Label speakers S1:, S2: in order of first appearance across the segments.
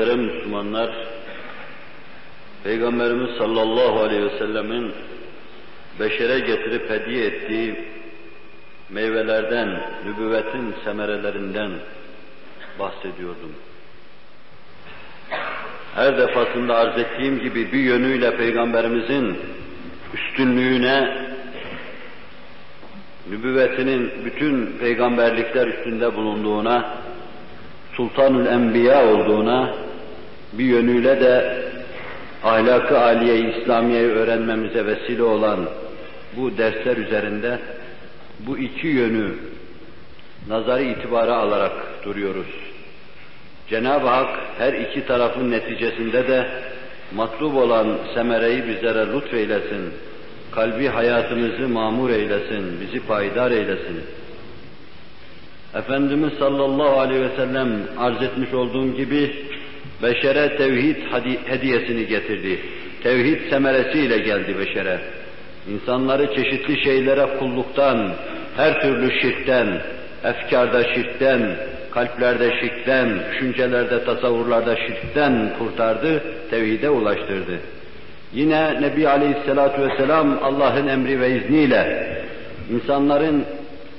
S1: Muhterem Müslümanlar, Peygamberimiz sallallahu aleyhi ve sellemin beşere getirip hediye ettiği meyvelerden, nübüvvetin semerelerinden bahsediyordum. Her defasında arz ettiğim gibi bir yönüyle Peygamberimizin üstünlüğüne, nübüvvetinin bütün peygamberlikler üstünde bulunduğuna, Sultanül Enbiya olduğuna, bir yönüyle de ahlakı aliye İslamiye'yi öğrenmemize vesile olan bu dersler üzerinde bu iki yönü nazarı itibara alarak duruyoruz. Cenab-ı Hak her iki tarafın neticesinde de matlub olan semereyi bizlere lütfeylesin. Kalbi hayatımızı mamur eylesin, bizi payidar eylesin. Efendimiz sallallahu aleyhi ve sellem arz etmiş olduğum gibi beşere tevhid hediyesini getirdi. Tevhid semeresiyle geldi beşere. İnsanları çeşitli şeylere kulluktan, her türlü şirkten, efkarda şirkten, kalplerde şirkten, düşüncelerde, tasavvurlarda şirkten kurtardı, tevhide ulaştırdı. Yine Nebi Aleyhisselatü Vesselam Allah'ın emri ve izniyle insanların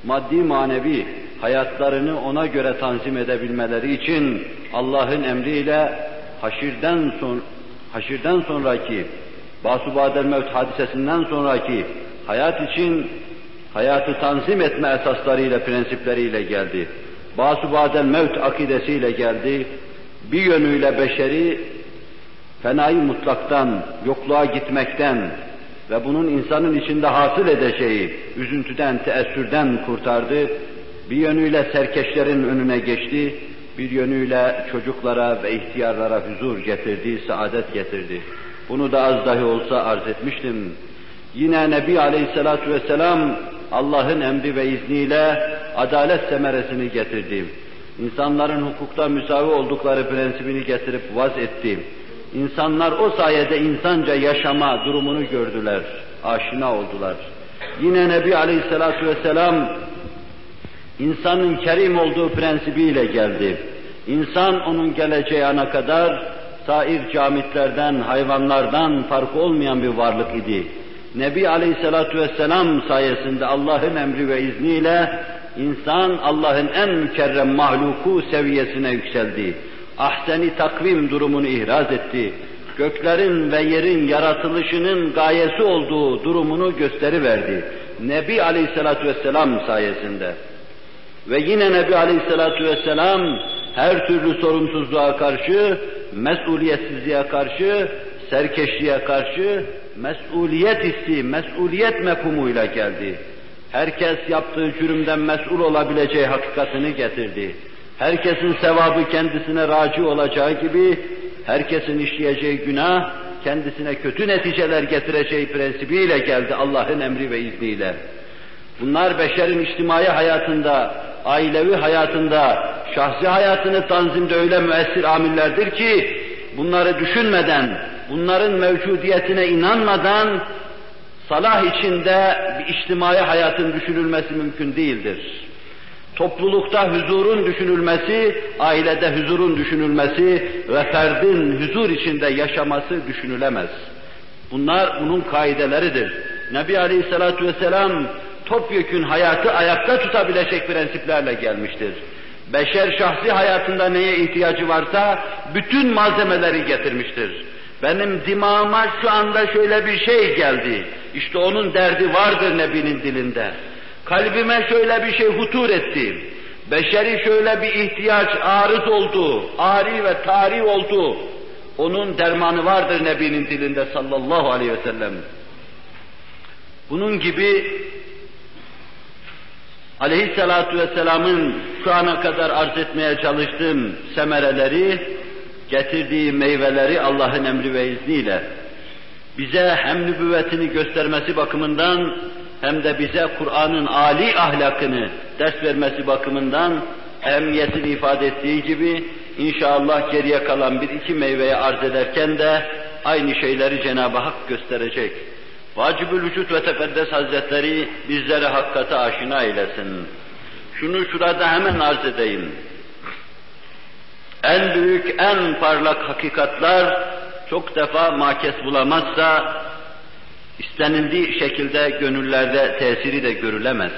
S1: maddi manevi hayatlarını ona göre tanzim edebilmeleri için Allah'ın emriyle haşirden son haşirden sonraki Basubadel Mevt hadisesinden sonraki hayat için hayatı tanzim etme esaslarıyla, prensipleriyle geldi. Basubadel Mevt akidesiyle geldi. Bir yönüyle beşeri fenayı mutlaktan, yokluğa gitmekten ve bunun insanın içinde hasıl edeceği üzüntüden, teessürden kurtardı. Bir yönüyle serkeşlerin önüne geçti, bir yönüyle çocuklara ve ihtiyarlara huzur getirdi, saadet getirdi. Bunu da az dahi olsa arz etmiştim. Yine Nebi Aleyhisselatü Vesselam Allah'ın emri ve izniyle adalet semeresini getirdi. İnsanların hukukta müsavi oldukları prensibini getirip vaz etti. İnsanlar o sayede insanca yaşama durumunu gördüler, aşina oldular. Yine Nebi Aleyhisselatü Vesselam insanın kerim olduğu prensibiyle geldi. İnsan onun geleceği ana kadar sair camitlerden, hayvanlardan farkı olmayan bir varlık idi. Nebi Aleyhisselatü Vesselam sayesinde Allah'ın emri ve izniyle insan Allah'ın en mükerrem mahluku seviyesine yükseldi. Ahseni takvim durumunu ihraz etti. Göklerin ve yerin yaratılışının gayesi olduğu durumunu gösteriverdi. Nebi Aleyhisselatü Vesselam sayesinde. Ve yine Nebi Aleyhisselatü Vesselam her türlü sorumsuzluğa karşı, mesuliyetsizliğe karşı, serkeşliğe karşı mesuliyet hissi, mesuliyet mefhumuyla geldi. Herkes yaptığı cürümden mesul olabileceği hakikatini getirdi. Herkesin sevabı kendisine raci olacağı gibi, herkesin işleyeceği günah, kendisine kötü neticeler getireceği prensibiyle geldi Allah'ın emri ve izniyle. Bunlar beşerin içtimai hayatında, ailevi hayatında, şahsi hayatını tanzimde öyle müessir amillerdir ki, bunları düşünmeden, bunların mevcudiyetine inanmadan, salah içinde bir içtimai hayatın düşünülmesi mümkün değildir. Toplulukta huzurun düşünülmesi, ailede huzurun düşünülmesi ve ferdin huzur içinde yaşaması düşünülemez. Bunlar bunun kaideleridir. Nebi Aleyhisselatü Vesselam topyekün hayatı ayakta tutabilecek prensiplerle gelmiştir. Beşer şahsi hayatında neye ihtiyacı varsa bütün malzemeleri getirmiştir. Benim dimağıma şu anda şöyle bir şey geldi. İşte onun derdi vardır Nebi'nin dilinde. Kalbime şöyle bir şey hutur etti. Beşeri şöyle bir ihtiyaç arız oldu, ari ve tarih oldu. Onun dermanı vardır Nebi'nin dilinde sallallahu aleyhi ve sellem. Bunun gibi aleyhissalatu vesselamın şu ana kadar arz etmeye çalıştığım semereleri, getirdiği meyveleri Allah'ın emri ve izniyle bize hem nübüvvetini göstermesi bakımından hem de bize Kur'an'ın âli ahlakını ders vermesi bakımından emniyetini ifade ettiği gibi inşallah geriye kalan bir iki meyveyi arz ederken de aynı şeyleri Cenab-ı Hak gösterecek. Vacibül Vücut ve Tekaddes Hazretleri bizlere hakikate aşina eylesin. Şunu şurada hemen arz edeyim. En büyük, en parlak hakikatlar çok defa makes bulamazsa istenildiği şekilde gönüllerde tesiri de görülemez.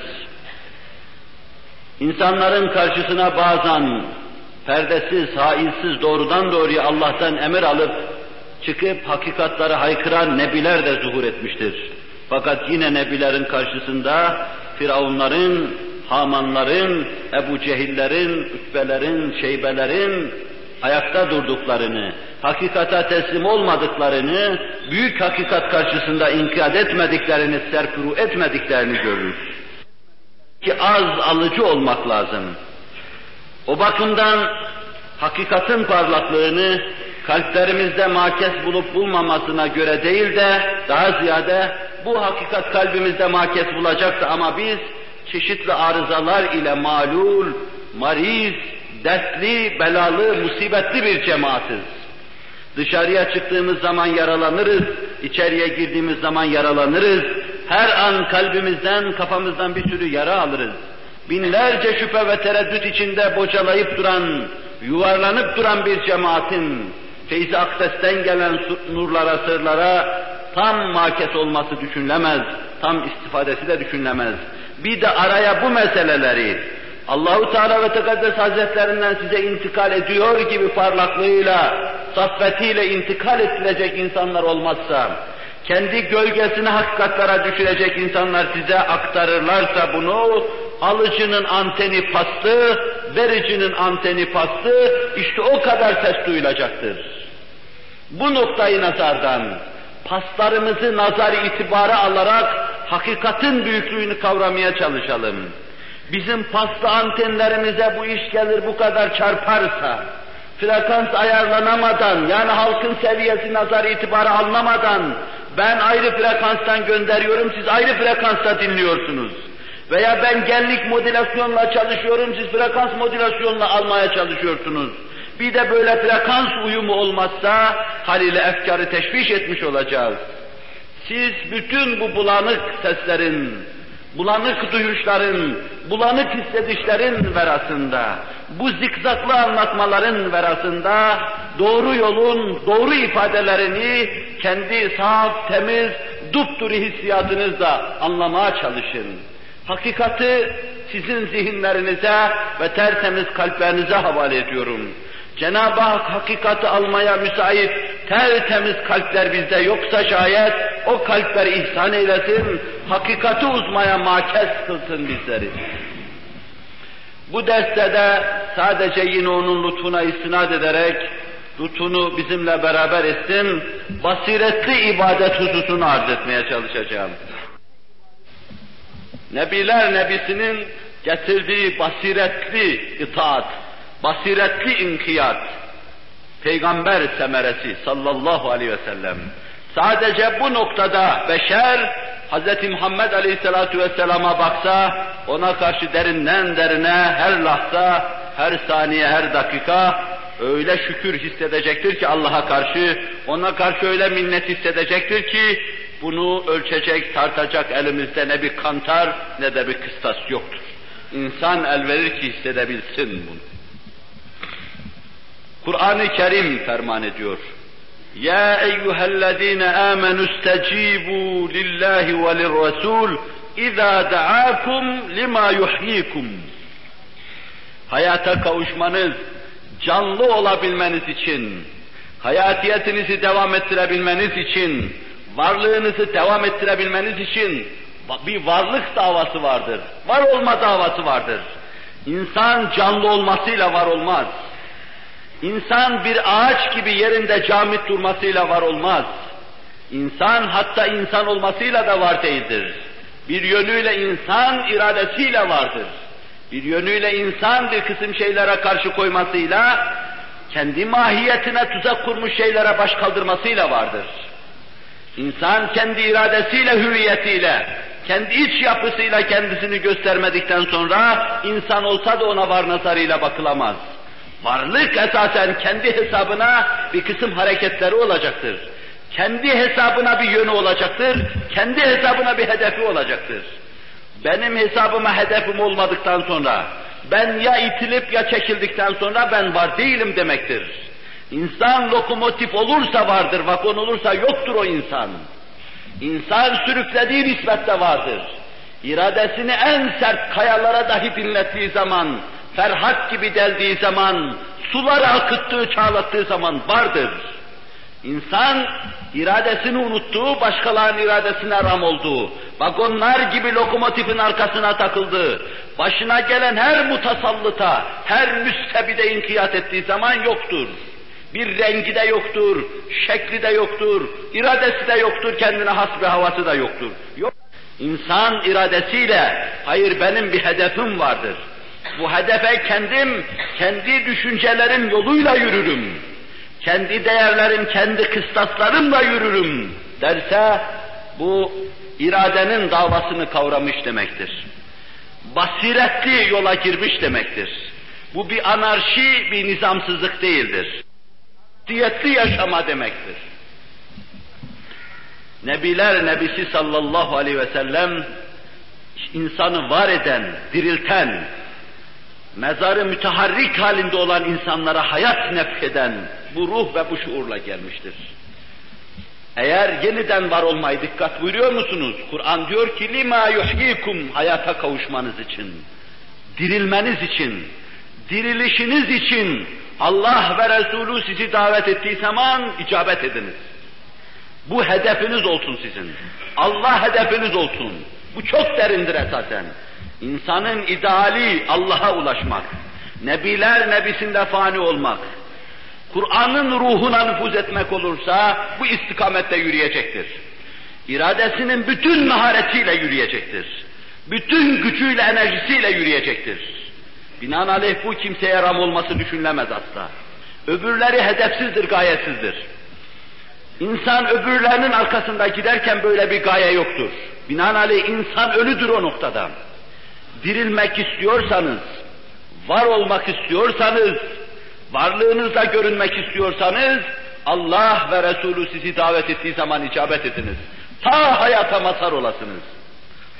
S1: İnsanların karşısına bazen perdesiz, hainsiz doğrudan doğruya Allah'tan emir alıp çıkıp hakikatları haykıran nebiler de zuhur etmiştir. Fakat yine nebilerin karşısında Firavunların, Hamanların, Ebu Cehillerin, Ütbelerin, Şeybelerin ayakta durduklarını, hakikata teslim olmadıklarını, büyük hakikat karşısında inkiyat etmediklerini, serpuru etmediklerini görürüz. Ki az alıcı olmak lazım. O bakımdan hakikatin parlaklığını kalplerimizde makes bulup bulmamasına göre değil de daha ziyade bu hakikat kalbimizde makes bulacaktı ama biz çeşitli arızalar ile malul, mariz, dertli, belalı, musibetli bir cemaatiz. Dışarıya çıktığımız zaman yaralanırız, içeriye girdiğimiz zaman yaralanırız. Her an kalbimizden, kafamızdan bir sürü yara alırız. Binlerce şüphe ve tereddüt içinde bocalayıp duran, yuvarlanıp duran bir cemaatin, feyzi aksesten gelen nurlara, sırlara tam makes olması düşünülemez, tam istifadesi de düşünülemez. Bir de araya bu meseleleri, Allahu Teala ve Tekaddes Hazretlerinden size intikal ediyor gibi parlaklığıyla, saffetiyle intikal ettirecek insanlar olmazsa, kendi gölgesini hakikatlara düşürecek insanlar size aktarırlarsa bunu, alıcının anteni pastı, vericinin anteni pastı, işte o kadar ses duyulacaktır. Bu noktayı nazardan, paslarımızı nazar itibara alarak hakikatin büyüklüğünü kavramaya çalışalım. Bizim pasta antenlerimize bu iş gelir bu kadar çarparsa, frekans ayarlanamadan, yani halkın seviyesi nazar itibarı alınamadan, ben ayrı frekanstan gönderiyorum, siz ayrı frekansta dinliyorsunuz. Veya ben genlik modülasyonla çalışıyorum, siz frekans modülasyonla almaya çalışıyorsunuz. Bir de böyle frekans uyumu olmazsa haliyle efkarı teşviş etmiş olacağız. Siz bütün bu bulanık seslerin, bulanık duyuşların, bulanık hissedişlerin verasında, bu zikzaklı anlatmaların verasında doğru yolun doğru ifadelerini kendi saf, temiz, dupduru hissiyatınızla anlamaya çalışın. Hakikati sizin zihinlerinize ve tertemiz kalplerinize havale ediyorum. Cenab-ı Hak hakikati almaya müsait tertemiz kalpler bizde yoksa şayet o kalpleri ihsan eylesin, hakikati uzmaya makes kılsın bizleri. Bu derste de sadece yine onun lütfuna istinad ederek, lütfunu bizimle beraber etsin, basiretli ibadet hususunu arz etmeye çalışacağım. Nebiler Nebisi'nin getirdiği basiretli itaat, basiretli inkiyat, peygamber semeresi sallallahu aleyhi ve sellem. Sadece bu noktada beşer Hz. Muhammed Aleyhisselatü Vesselam'a baksa, ona karşı derinden derine her lahza, her saniye, her dakika öyle şükür hissedecektir ki Allah'a karşı, ona karşı öyle minnet hissedecektir ki bunu ölçecek, tartacak elimizde ne bir kantar ne de bir kıstas yoktur. İnsan el verir ki hissedebilsin bunu. Kur'an-ı Kerim ferman ediyor. Ya eyyühellezine amenu istecibu lillahi ve lirrasul İza da'akum lima yuhyikum. Hayata kavuşmanız, canlı olabilmeniz için, hayatiyetinizi devam ettirebilmeniz için, varlığınızı devam ettirebilmeniz için bir varlık davası vardır. Var olma davası vardır. İnsan canlı olmasıyla var olmaz. İnsan bir ağaç gibi yerinde camit durmasıyla var olmaz. İnsan hatta insan olmasıyla da var değildir. Bir yönüyle insan iradesiyle vardır. Bir yönüyle insan bir kısım şeylere karşı koymasıyla, kendi mahiyetine tuzak kurmuş şeylere baş kaldırmasıyla vardır. İnsan kendi iradesiyle, hüviyetiyle, kendi iç yapısıyla kendisini göstermedikten sonra insan olsa da ona var nazarıyla bakılamaz. Varlık esasen kendi hesabına bir kısım hareketleri olacaktır. Kendi hesabına bir yönü olacaktır, kendi hesabına bir hedefi olacaktır. Benim hesabıma hedefim olmadıktan sonra, ben ya itilip ya çekildikten sonra ben var değilim demektir. İnsan lokomotif olursa vardır, vagon olursa yoktur o insan. İnsan sürüklediği nispette vardır. İradesini en sert kayalara dahi dinlettiği zaman, Ferhat gibi deldiği zaman, suları akıttığı, çağlattığı zaman vardır. İnsan iradesini unuttuğu, başkalarının iradesine ram olduğu, vagonlar gibi lokomotifin arkasına takıldığı, başına gelen her mutasallıta, her müstebide inkiyat ettiği zaman yoktur. Bir rengi de yoktur, şekli de yoktur, iradesi de yoktur, kendine has bir havası da yoktur. Yok. İnsan iradesiyle, hayır benim bir hedefim vardır. Bu hedefe kendim, kendi düşüncelerim yoluyla yürürüm. Kendi değerlerim, kendi kıstaslarımla yürürüm derse, bu iradenin davasını kavramış demektir. Basiretli yola girmiş demektir. Bu bir anarşi, bir nizamsızlık değildir. Diyetli yaşama demektir. Nebiler Nebisi sallallahu aleyhi ve sellem insanı var eden, dirilten, mezarı müteharrik halinde olan insanlara hayat nefkeden bu ruh ve bu şuurla gelmiştir. Eğer yeniden var olmayı dikkat buyuruyor musunuz? Kur'an diyor ki lima yuhyikum hayata kavuşmanız için, dirilmeniz için, dirilişiniz için Allah ve Resulü sizi davet ettiği zaman icabet ediniz. Bu hedefiniz olsun sizin. Allah hedefiniz olsun. Bu çok derindir esasen. İnsanın ideali Allah'a ulaşmak. Nebiler nebisinde fani olmak. Kur'an'ın ruhuna nüfuz etmek olursa bu istikamette yürüyecektir. İradesinin bütün maharetiyle yürüyecektir. Bütün gücüyle, enerjisiyle yürüyecektir. Binaenaleyh bu kimseye ram olması düşünülemez asla. Öbürleri hedefsizdir, gayesizdir. İnsan öbürlerinin arkasında giderken böyle bir gaye yoktur. Binaenaleyh insan ölüdür o noktada Dirilmek istiyorsanız, var olmak istiyorsanız, varlığınızla görünmek istiyorsanız, Allah ve Resulü sizi davet ettiği zaman icabet ediniz. Ta hayata mazhar olasınız.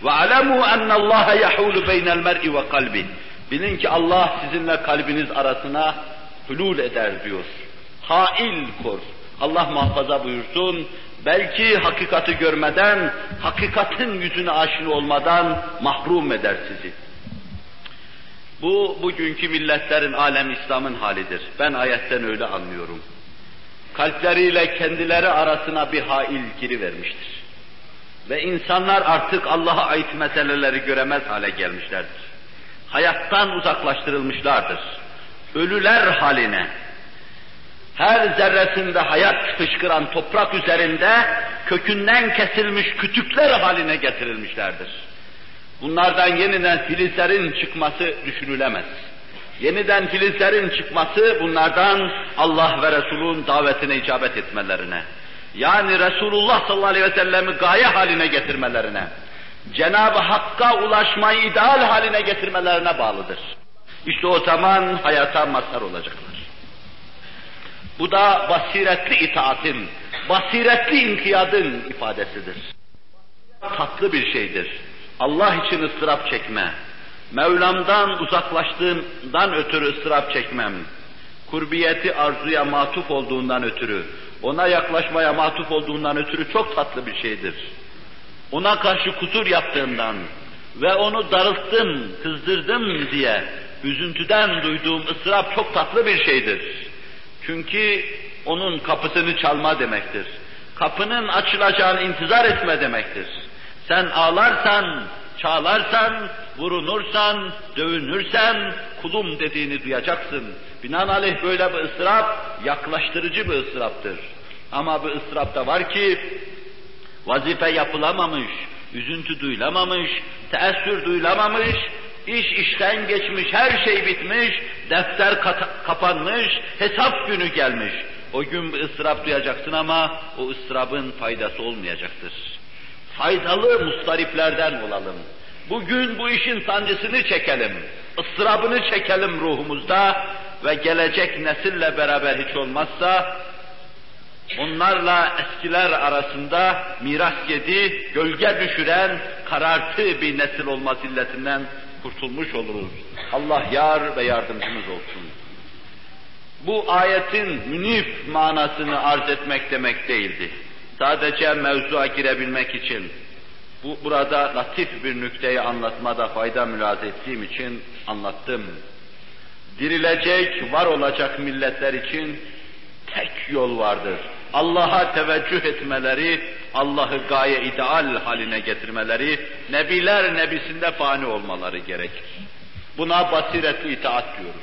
S1: وَعَلَمُوا اَنَّ اللّٰهَ يَحُولُ بَيْنَ الْمَرْءِ وَقَلْبِهِ Bilin ki Allah sizinle kalbiniz arasına hulul eder diyor. Hail kor. Allah muhafaza buyursun. Belki hakikati görmeden, hakikatin yüzüne aşina olmadan mahrum eder sizi. Bu, bugünkü milletlerin alem İslam'ın halidir. Ben ayetten öyle anlıyorum. Kalpleriyle kendileri arasına bir hail girivermiştir. Ve insanlar artık Allah'a ait meseleleri göremez hale gelmişlerdir hayattan uzaklaştırılmışlardır. Ölüler haline, her zerresinde hayat fışkıran toprak üzerinde kökünden kesilmiş kütükler haline getirilmişlerdir. Bunlardan yeniden filizlerin çıkması düşünülemez. Yeniden filizlerin çıkması bunlardan Allah ve Resul'ün davetine icabet etmelerine, yani Resulullah sallallahu aleyhi ve sellem'i gaye haline getirmelerine, Cenab-ı Hakk'a ulaşmayı ideal haline getirmelerine bağlıdır. İşte o zaman hayata mazhar olacaklar. Bu da basiretli itaatin, basiretli inkiyadın ifadesidir. Tatlı bir şeydir. Allah için ıstırap çekme, Mevlam'dan uzaklaştığımdan ötürü ıstırap çekmem, kurbiyeti arzuya matuf olduğundan ötürü, ona yaklaşmaya matuf olduğundan ötürü çok tatlı bir şeydir ona karşı kusur yaptığımdan ve onu darılttım, kızdırdım diye üzüntüden duyduğum ıstırap çok tatlı bir şeydir. Çünkü onun kapısını çalma demektir. Kapının açılacağını intizar etme demektir. Sen ağlarsan, çağlarsan, vurunursan, dövünürsen kulum dediğini duyacaksın. Binaenaleyh böyle bir ıstırap yaklaştırıcı bir ıstıraptır. Ama bir ıstırap da var ki vazife yapılamamış, üzüntü duyulamamış, teessür duyulamamış, iş işten geçmiş, her şey bitmiş, defter kapanmış, hesap günü gelmiş. O gün bir ıstırap duyacaksın ama o ıstırabın faydası olmayacaktır. Faydalı mustariplerden olalım. Bugün bu işin sancısını çekelim, ıstırabını çekelim ruhumuzda ve gelecek nesille beraber hiç olmazsa onlarla eskiler arasında miras yedi, gölge düşüren, karartı bir nesil olması illetinden kurtulmuş oluruz. Allah yar ve yardımcımız olsun. Bu ayetin münif manasını arz etmek demek değildi. Sadece mevzuya girebilmek için, bu burada latif bir nükteyi anlatmada fayda mülaz ettiğim için anlattım. Dirilecek, var olacak milletler için tek yol vardır. Allah'a teveccüh etmeleri, Allah'ı gaye ideal haline getirmeleri, nebiler nebisinde fani olmaları gerekir. Buna basiretli itaat diyoruz.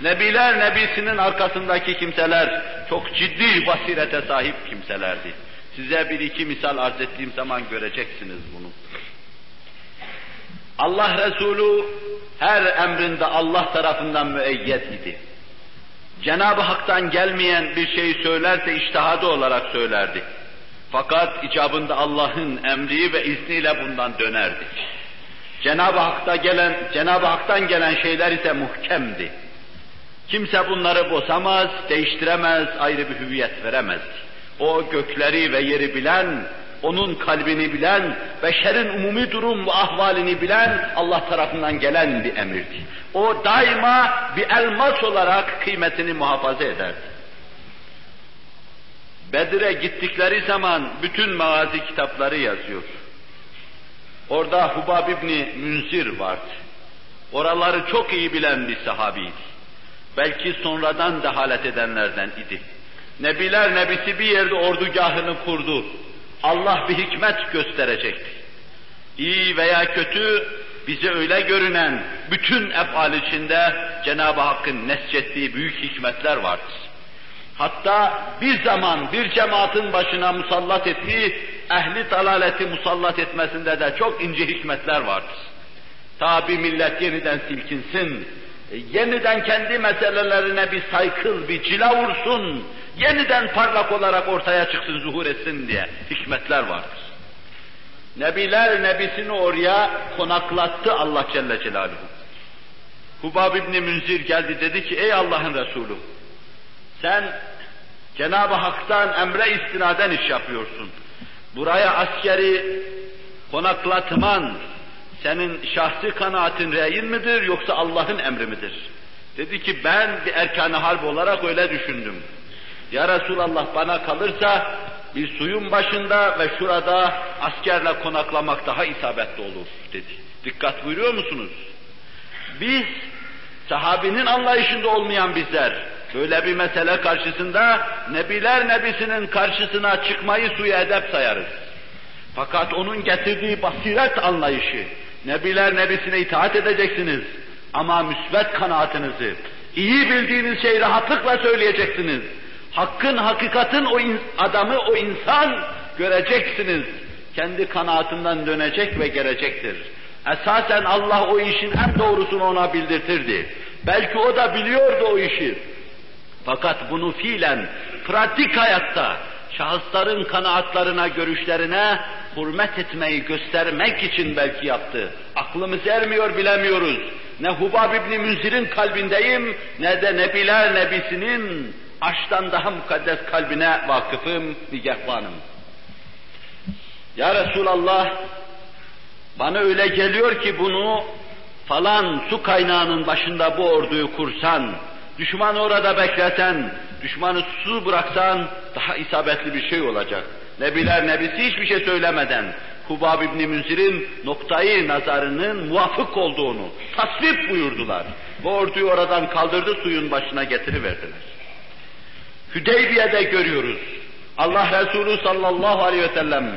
S1: Nebiler nebisinin arkasındaki kimseler çok ciddi basirete sahip kimselerdi. Size bir iki misal arz ettiğim zaman göreceksiniz bunu. Allah Resulü her emrinde Allah tarafından müeyyed idi. Cenab-ı Hak'tan gelmeyen bir şeyi söylerse iştihadı olarak söylerdi. Fakat icabında Allah'ın emri ve izniyle bundan dönerdi. Cenab-ı Hak'ta gelen, Cenab-ı Hak'tan gelen şeyler ise muhkemdi. Kimse bunları bozamaz, değiştiremez, ayrı bir hüviyet veremez. O gökleri ve yeri bilen, onun kalbini bilen, beşerin umumi durum ve ahvalini bilen Allah tarafından gelen bir emirdi. O daima bir elmas olarak kıymetini muhafaza ederdi. Bedir'e gittikleri zaman bütün mağazi kitapları yazıyor. Orada Hubab İbni Münzir vardı. Oraları çok iyi bilen bir sahabiydi. Belki sonradan dehalet edenlerden idi. Nebiler nebisi bir yerde ordugahını kurdu. Allah bir hikmet gösterecekti. İyi veya kötü bize öyle görünen bütün efal içinde Cenab-ı Hakk'ın nesçettiği büyük hikmetler vardır. Hatta bir zaman bir cemaatin başına musallat ettiği ehli dalaleti musallat etmesinde de çok ince hikmetler vardır. Ta bir millet yeniden silkinsin, yeniden kendi meselelerine bir saykıl, bir cila vursun, yeniden parlak olarak ortaya çıksın, zuhur etsin diye hikmetler vardır. Nebiler nebisini oraya konaklattı Allah Celle Celaluhu. Hubab İbni Münzir geldi dedi ki ey Allah'ın Resulü sen Cenab-ı Hak'tan emre istinaden iş yapıyorsun. Buraya askeri konaklatman senin şahsi kanaatin reyin midir yoksa Allah'ın emri midir? Dedi ki ben bir erkan-ı harp olarak öyle düşündüm. Ya Resulallah bana kalırsa bir suyun başında ve şurada askerle konaklamak daha isabetli olur dedi. Dikkat buyuruyor musunuz? Biz sahabinin anlayışında olmayan bizler böyle bir mesele karşısında Nebiler Nebisi'nin karşısına çıkmayı suyu edep sayarız. Fakat onun getirdiği basiret anlayışı, Nebiler Nebisi'ne itaat edeceksiniz ama müsbet kanaatinizi, iyi bildiğiniz şeyi rahatlıkla söyleyeceksiniz. Hakkın, hakikatin o adamı, o insan göreceksiniz. Kendi kanaatinden dönecek ve gelecektir. Esasen Allah o işin en doğrusunu ona bildirtirdi. Belki o da biliyordu o işi. Fakat bunu fiilen, pratik hayatta, şahısların kanaatlarına, görüşlerine hürmet etmeyi göstermek için belki yaptı. Aklımız ermiyor bilemiyoruz. Ne Hubab İbni Münzir'in kalbindeyim, ne de Nebiler Nebisi'nin aşktan daha mukaddes kalbine vakıfım, nigahbanım. Ya Resulallah, bana öyle geliyor ki bunu falan su kaynağının başında bu orduyu kursan, düşmanı orada bekleten, düşmanı su bıraksan daha isabetli bir şey olacak. Nebiler nebisi hiçbir şey söylemeden Hubab İbni Münzir'in noktayı nazarının muvafık olduğunu tasvip buyurdular. Bu orduyu oradan kaldırdı suyun başına getiriverdiler. Hüdeybiye'de görüyoruz. Allah Resulü sallallahu aleyhi ve sellem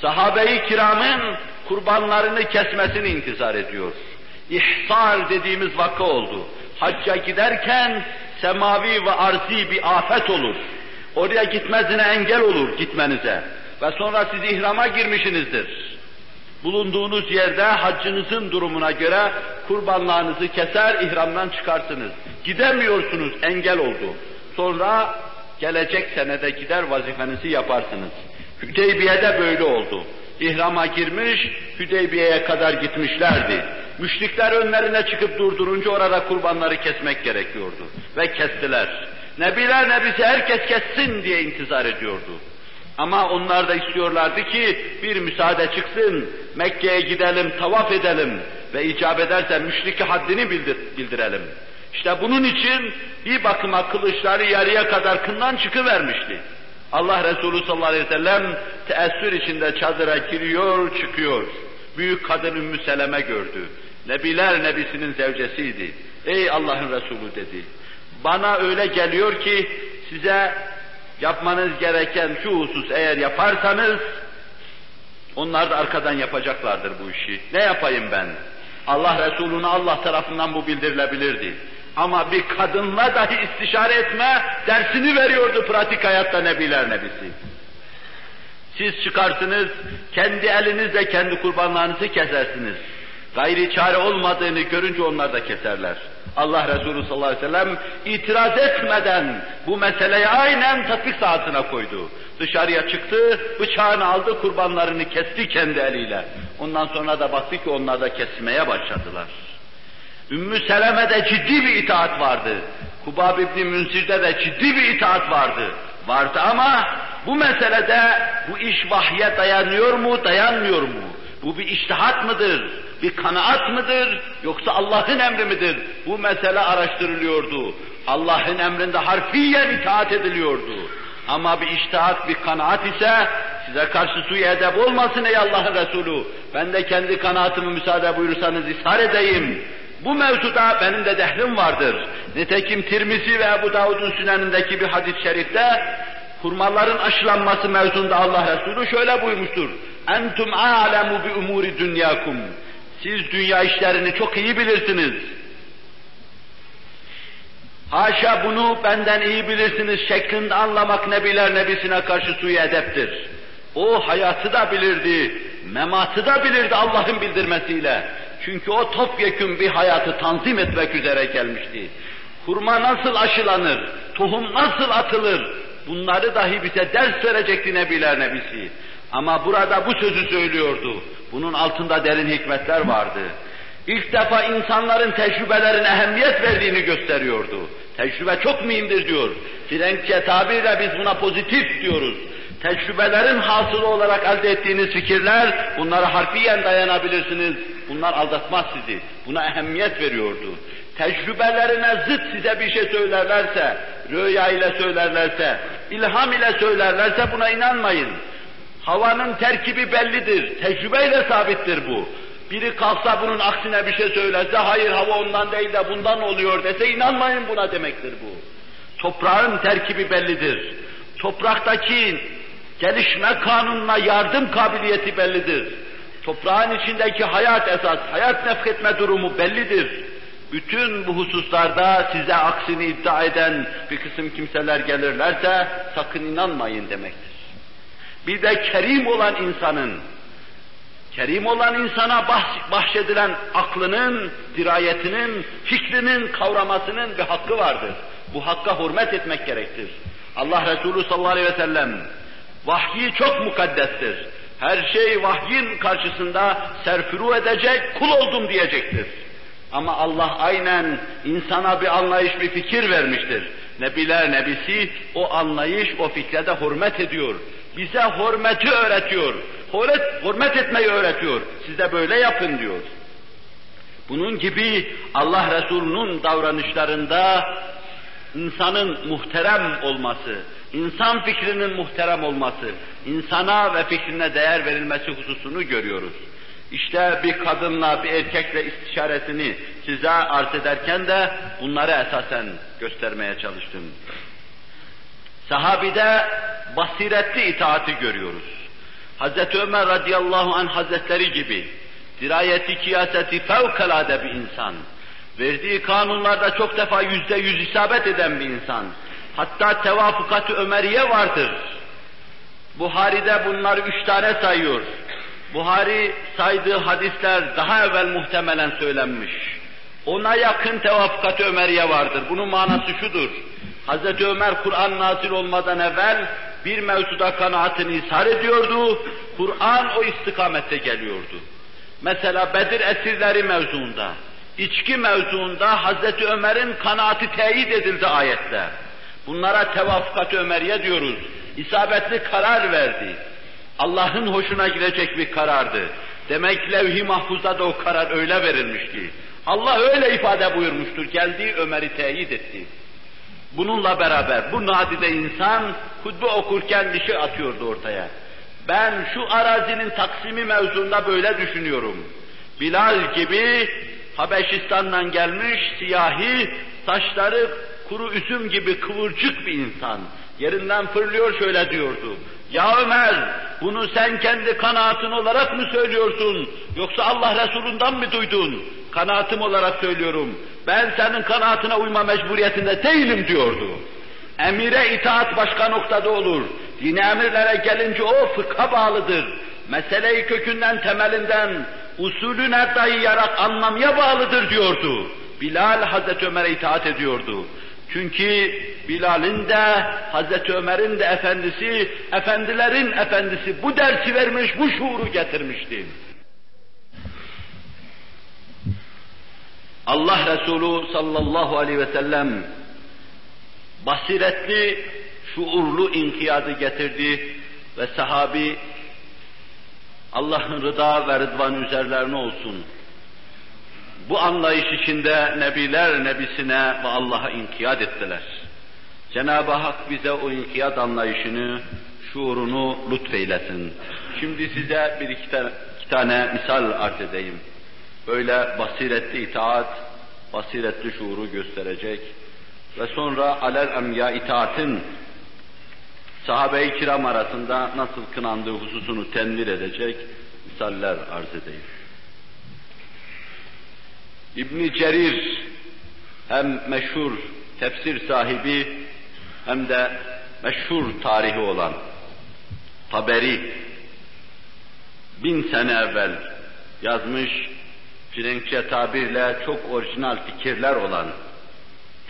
S1: sahabe-i kiramın kurbanlarını kesmesini intizar ediyor. İhsar dediğimiz vaka oldu. Hacca giderken semavi ve arzi bir afet olur. Oraya gitmezine engel olur gitmenize. Ve sonra siz ihrama girmişsinizdir. Bulunduğunuz yerde haccınızın durumuna göre kurbanlarınızı keser, ihramdan çıkarsınız. Gidemiyorsunuz, engel oldu. Sonra gelecek senede gider vazifenizi yaparsınız. Hüdeybiye'de böyle oldu. İhrama girmiş, Hüdeybiye'ye kadar gitmişlerdi. Müşrikler önlerine çıkıp durdurunca orada kurbanları kesmek gerekiyordu. Ve kestiler. Nebiler nebisi herkes kessin diye intizar ediyordu. Ama onlar da istiyorlardı ki bir müsaade çıksın, Mekke'ye gidelim, tavaf edelim. ve icap ederse müşriki haddini bildir, bildirelim. İşte bunun için bir bakıma kılıçları yarıya kadar kından çıkıvermişti. Allah Resulü sallallahu aleyhi ve sellem teessür içinde çadıra giriyor, çıkıyor. Büyük kadın Ümmü Seleme gördü. Nebiler nebisinin zevcesiydi. Ey Allah'ın Resulü dedi. Bana öyle geliyor ki size yapmanız gereken şu husus eğer yaparsanız onlar da arkadan yapacaklardır bu işi. Ne yapayım ben? Allah Resulü'ne Allah tarafından bu bildirilebilirdi. Ama bir kadınla dahi istişare etme dersini veriyordu pratik hayatta Nebiler Nebisi. Siz çıkarsınız, kendi elinizle kendi kurbanlarınızı kesersiniz. Gayri çare olmadığını görünce onlar da keserler. Allah Resulü sallallahu aleyhi ve sellem itiraz etmeden bu meseleyi aynen tatbik sahasına koydu. Dışarıya çıktı, bıçağını aldı, kurbanlarını kesti kendi eliyle. Ondan sonra da baktı ki onlar da kesmeye başladılar. Ümmü Seleme'de ciddi bir itaat vardı. Kubab İbni Münsir'de de ciddi bir itaat vardı. Vardı ama bu meselede bu iş vahye dayanıyor mu, dayanmıyor mu? Bu bir iştihat mıdır? Bir kanaat mıdır? Yoksa Allah'ın emri midir? Bu mesele araştırılıyordu. Allah'ın emrinde harfiyen itaat ediliyordu. Ama bir iştihat, bir kanaat ise size karşı suyu edep olmasın ey Allah'ın Resulü. Ben de kendi kanaatımı müsaade buyurursanız ishar edeyim. Bu mevzuda benim de dehrim vardır. Nitekim Tirmizi ve Ebu Davud'un sünenindeki bir hadis-i şerifte hurmaların aşılanması mevzunda Allah Resulü şöyle buyurmuştur. Entum alemu bi umuri dünyakum. Siz dünya işlerini çok iyi bilirsiniz. Haşa bunu benden iyi bilirsiniz şeklinde anlamak nebiler nebisine karşı suyu edeptir. O hayatı da bilirdi, mematı da bilirdi Allah'ın bildirmesiyle. Çünkü o topyekün bir hayatı tanzim etmek üzere gelmişti. Hurma nasıl aşılanır, tohum nasıl atılır, bunları dahi bize ders verecekti Nebiler Nebisi. Ama burada bu sözü söylüyordu. Bunun altında derin hikmetler vardı. İlk defa insanların tecrübelerine ehemmiyet verdiğini gösteriyordu. Tecrübe çok mühimdir diyor. Frenkçe tabirle biz buna pozitif diyoruz. Tecrübelerin hasılı olarak elde ettiğiniz fikirler, bunlara harfiyen dayanabilirsiniz. Bunlar aldatmaz sizi. Buna ehemmiyet veriyordu. Tecrübelerine zıt size bir şey söylerlerse, rüya ile söylerlerse, ilham ile söylerlerse buna inanmayın. Havanın terkibi bellidir, tecrübeyle sabittir bu. Biri kalksa bunun aksine bir şey söylerse, hayır hava ondan değil de bundan oluyor dese inanmayın buna demektir bu. Toprağın terkibi bellidir. Topraktaki gelişme kanununa yardım kabiliyeti bellidir. Toprağın içindeki hayat esas, hayat nefketme durumu bellidir. Bütün bu hususlarda size aksini iddia eden bir kısım kimseler gelirlerse sakın inanmayın demektir. Bir de kerim olan insanın, kerim olan insana bahşedilen aklının, dirayetinin, fikrinin kavramasının bir hakkı vardır. Bu hakka hürmet etmek gerektir. Allah Resulü sallallahu aleyhi ve sellem vahyi çok mukaddestir. Her şey vahyin karşısında serfuru edecek, kul oldum diyecektir. Ama Allah aynen insana bir anlayış, bir fikir vermiştir. Nebiler nebisi o anlayış, o fikre de hürmet ediyor. Bize hürmeti öğretiyor. Hürmet, hürmet etmeyi öğretiyor. Siz de böyle yapın diyor. Bunun gibi Allah Resulü'nün davranışlarında insanın muhterem olması, insan fikrinin muhterem olması, insana ve fikrine değer verilmesi hususunu görüyoruz. İşte bir kadınla bir erkekle istişaresini size arz ederken de bunları esasen göstermeye çalıştım. Sahabide basiretli itaati görüyoruz. Hazreti Ömer radıyallahu anh hazretleri gibi dirayeti kıyaseti fevkalade bir insan. Verdiği kanunlarda çok defa yüzde yüz isabet eden bir insan. Hatta tevafukat-ı Ömeriye vardır. Buhari'de bunları üç tane sayıyor. Buhari saydığı hadisler daha evvel muhtemelen söylenmiş. Ona yakın tevafukat-ı Ömeriye vardır. Bunun manası şudur. Hz. Ömer Kur'an nazil olmadan evvel bir mevzuda kanaatini ishar ediyordu. Kur'an o istikamette geliyordu. Mesela Bedir esirleri mevzuunda, içki mevzuunda Hz. Ömer'in kanaati teyit edildi ayette. Bunlara tevafukat Ömeriye diyoruz. İsabetli karar verdi. Allah'ın hoşuna girecek bir karardı. Demek levh-i mahfuzda da o karar öyle verilmiş ki. Allah öyle ifade buyurmuştur. Geldi Ömer'i teyit etti. Bununla beraber bu nadide insan hutbe okurken şey atıyordu ortaya. Ben şu arazinin taksimi mevzunda böyle düşünüyorum. Bilal gibi Habeşistan'dan gelmiş siyahi, saçları kuru üzüm gibi kıvırcık bir insan. Yerinden fırlıyor şöyle diyordu. Ya Ömer, bunu sen kendi kanaatin olarak mı söylüyorsun? Yoksa Allah Resulü'nden mi duydun? Kanaatim olarak söylüyorum. Ben senin kanaatine uyma mecburiyetinde değilim diyordu. Emire itaat başka noktada olur. Dini emirlere gelince o fıkha bağlıdır. Meseleyi kökünden, temelinden, usulüne dayayarak anlamaya bağlıdır diyordu. Bilal Hazreti Ömer'e itaat ediyordu. Çünkü Bilal'in de, Hazreti Ömer'in de efendisi, efendilerin efendisi bu dersi vermiş, bu şuuru getirmişti. Allah Resulü sallallahu aleyhi ve sellem basiretli, şuurlu inkiyadı getirdi ve sahabi Allah'ın rıda ve rıdvan üzerlerine olsun. Bu anlayış içinde Nebiler Nebisine ve Allah'a inkiyat ettiler. Cenab-ı Hak bize o inkiyat anlayışını, şuurunu lütfeylesin. Şimdi size bir iki tane, iki tane misal arz edeyim. Böyle basiretli itaat, basiretli şuuru gösterecek ve sonra alel emya itaatin sahabe-i kiram arasında nasıl kınandığı hususunu tenvir edecek misaller arz edeyim. İbn Cerir hem meşhur tefsir sahibi hem de meşhur tarihi olan Taberi bin sene evvel yazmış Frenkçe tabirle çok orijinal fikirler olan,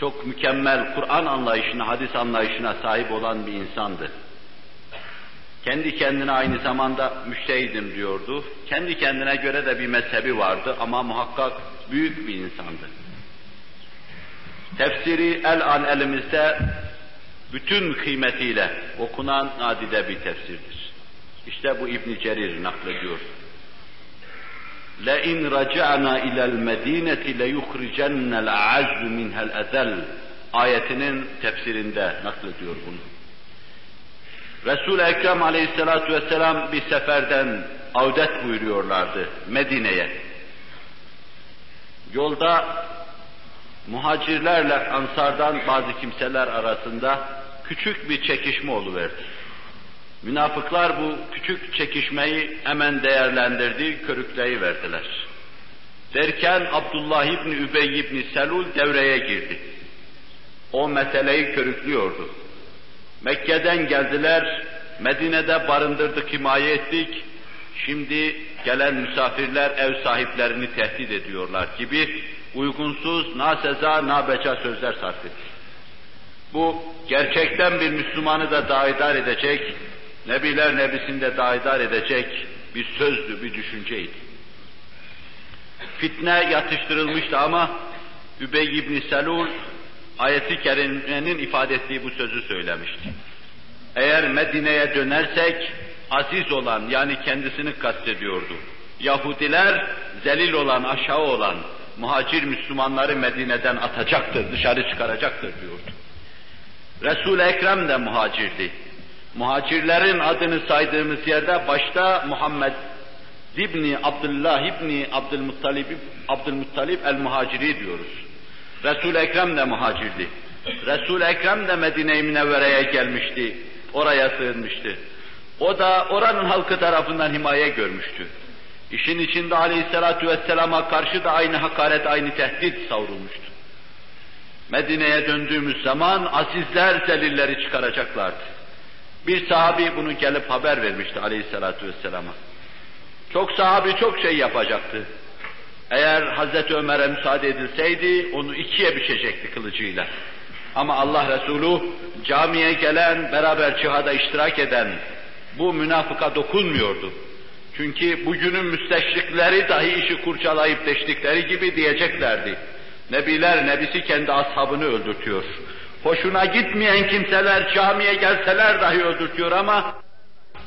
S1: çok mükemmel Kur'an anlayışına, hadis anlayışına sahip olan bir insandı. Kendi kendine aynı zamanda müştehidim diyordu. Kendi kendine göre de bir mezhebi vardı ama muhakkak büyük bir insandı. Tefsiri el an elimizde bütün kıymetiyle okunan nadide bir tefsirdir. İşte bu İbn Cerir naklediyor. La in raca'na ila al-medinati la yukhrijanna al-'azzu minha al-azall ayetinin tefsirinde naklediyor bunu. Resul-i Ekrem aleyhissalatu vesselam bir seferden avdet buyuruyorlardı Medine'ye. Yolda muhacirlerle ansardan bazı kimseler arasında küçük bir çekişme oluverdi. Münafıklar bu küçük çekişmeyi hemen değerlendirdi, körükleyi verdiler. Derken Abdullah İbni Übey İbni Selul devreye girdi. O meseleyi körüklüyordu. Mekke'den geldiler, Medine'de barındırdık, himaye ettik. Şimdi gelen misafirler ev sahiplerini tehdit ediyorlar gibi uygunsuz, naseza, nabeca sözler sarf etti. Bu gerçekten bir Müslümanı da daidar edecek, Nebiler Nebisi'nde daidar edecek bir sözdü, bir düşünceydi. Fitne yatıştırılmıştı ama Übey ibn Selul ayeti kerimenin ifade ettiği bu sözü söylemişti. Eğer Medine'ye dönersek aziz olan yani kendisini kastediyordu. Yahudiler zelil olan, aşağı olan muhacir Müslümanları Medine'den atacaktır, dışarı çıkaracaktır diyordu. Resul-i Ekrem de muhacirdi. Muhacirlerin adını saydığımız yerde başta Muhammed İbni Abdullah İbni Abdülmuttalib, Abdülmuttalib el-Muhaciri diyoruz. Resul-i Ekrem de muhacirdi. Resul-i Ekrem de Medine-i Münevvere'ye gelmişti. Oraya sığınmıştı. O da oranın halkı tarafından himaye görmüştü. İşin içinde aleyhissalatu vesselama karşı da aynı hakaret, aynı tehdit savrulmuştu. Medine'ye döndüğümüz zaman azizler zelilleri çıkaracaklardı. Bir sahabi bunu gelip haber vermişti aleyhissalatu vesselama. Çok sahabi çok şey yapacaktı. Eğer Hazreti Ömer'e müsaade edilseydi onu ikiye biçecekti kılıcıyla. Ama Allah Resulü camiye gelen, beraber cihada iştirak eden bu münafıka dokunmuyordu. Çünkü bugünün müsteşrikleri dahi işi kurcalayıp deştikleri gibi diyeceklerdi. Nebiler nebisi kendi ashabını öldürtüyor. Hoşuna gitmeyen kimseler camiye gelseler dahi öldürtüyor ama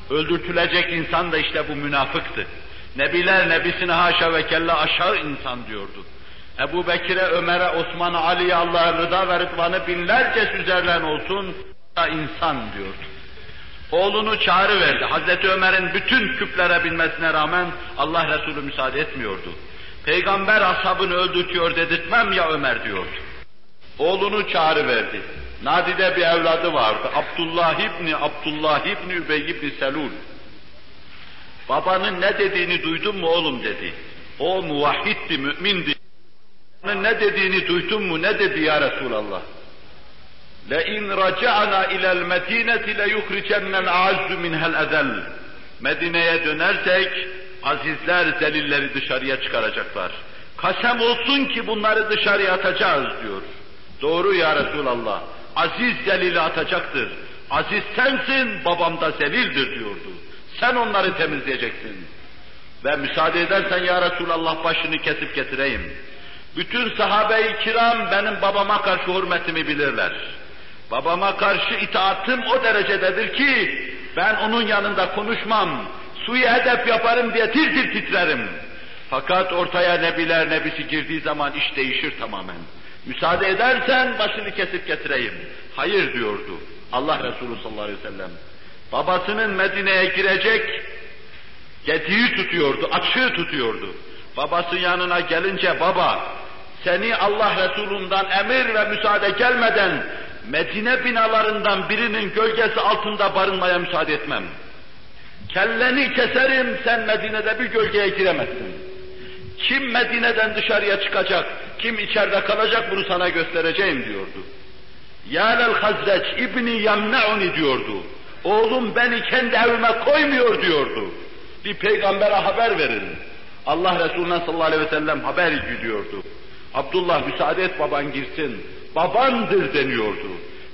S1: öldürtülecek insan da işte bu münafıktı.
S2: Nebiler nebisine haşa ve kella aşağı insan diyordu. Ebu Bekir'e, Ömer'e, Osman'a, Ali'ye Allah'a rıza ve rıdvanı binlerce üzerlen olsun da insan diyordu. Oğlunu çağrı verdi. Hazreti Ömer'in bütün küplere binmesine rağmen Allah Resulü müsaade etmiyordu. Peygamber ashabını öldürtüyor dedirtmem ya Ömer diyordu. Oğlunu çağrı verdi. Nadide bir evladı vardı. Abdullah İbni Abdullah İbni Übey İbni Selul. Babanın ne dediğini duydun mu oğlum dedi. O muvahhiddi, mümindi. Babanın ne dediğini duydun mu? Ne dedi ya Resulallah? لَاِنْ رَجَعْنَا اِلَى الْمَد۪ينَةِ لَيُخْرِجَنَّ الْاَعَزُّ مِنْهَا الْاَذَلِ Medine'ye dönersek, azizler zelilleri dışarıya çıkaracaklar. Kasem olsun ki bunları dışarıya atacağız diyor. Doğru ya Resulallah. Aziz zelili atacaktır. Aziz sensin, babam da zelildir diyordu. Sen onları temizleyeceksin. Ve müsaade edersen ya Resulallah başını kesip getireyim. Bütün sahabe-i kiram benim babama karşı hürmetimi bilirler. Babama karşı itaatim o derecededir ki ben onun yanında konuşmam, suyu hedef yaparım diye tir tir titrerim. Fakat ortaya nebiler nebisi girdiği zaman iş değişir tamamen. Müsaade edersen başını kesip getireyim. Hayır diyordu Allah Resulü sallallahu aleyhi ve sellem. Babasının Medine'ye girecek gediği tutuyordu, açığı tutuyordu. Babası yanına gelince baba seni Allah Resulü'nden emir ve müsaade gelmeden Medine binalarından birinin gölgesi altında barınmaya müsaade etmem. Kelleni keserim, sen Medine'de bir gölgeye giremezsin. Kim Medine'den dışarıya çıkacak, kim içeride kalacak bunu sana göstereceğim diyordu. Yâlel Hazreç İbni Yamne'uni diyordu. Oğlum beni kendi evime koymuyor diyordu. Bir peygambere haber verin. Allah Resulü'ne sallallahu aleyhi ve sellem haber gidiyordu. Abdullah müsaade et baban girsin. Babandır deniyordu.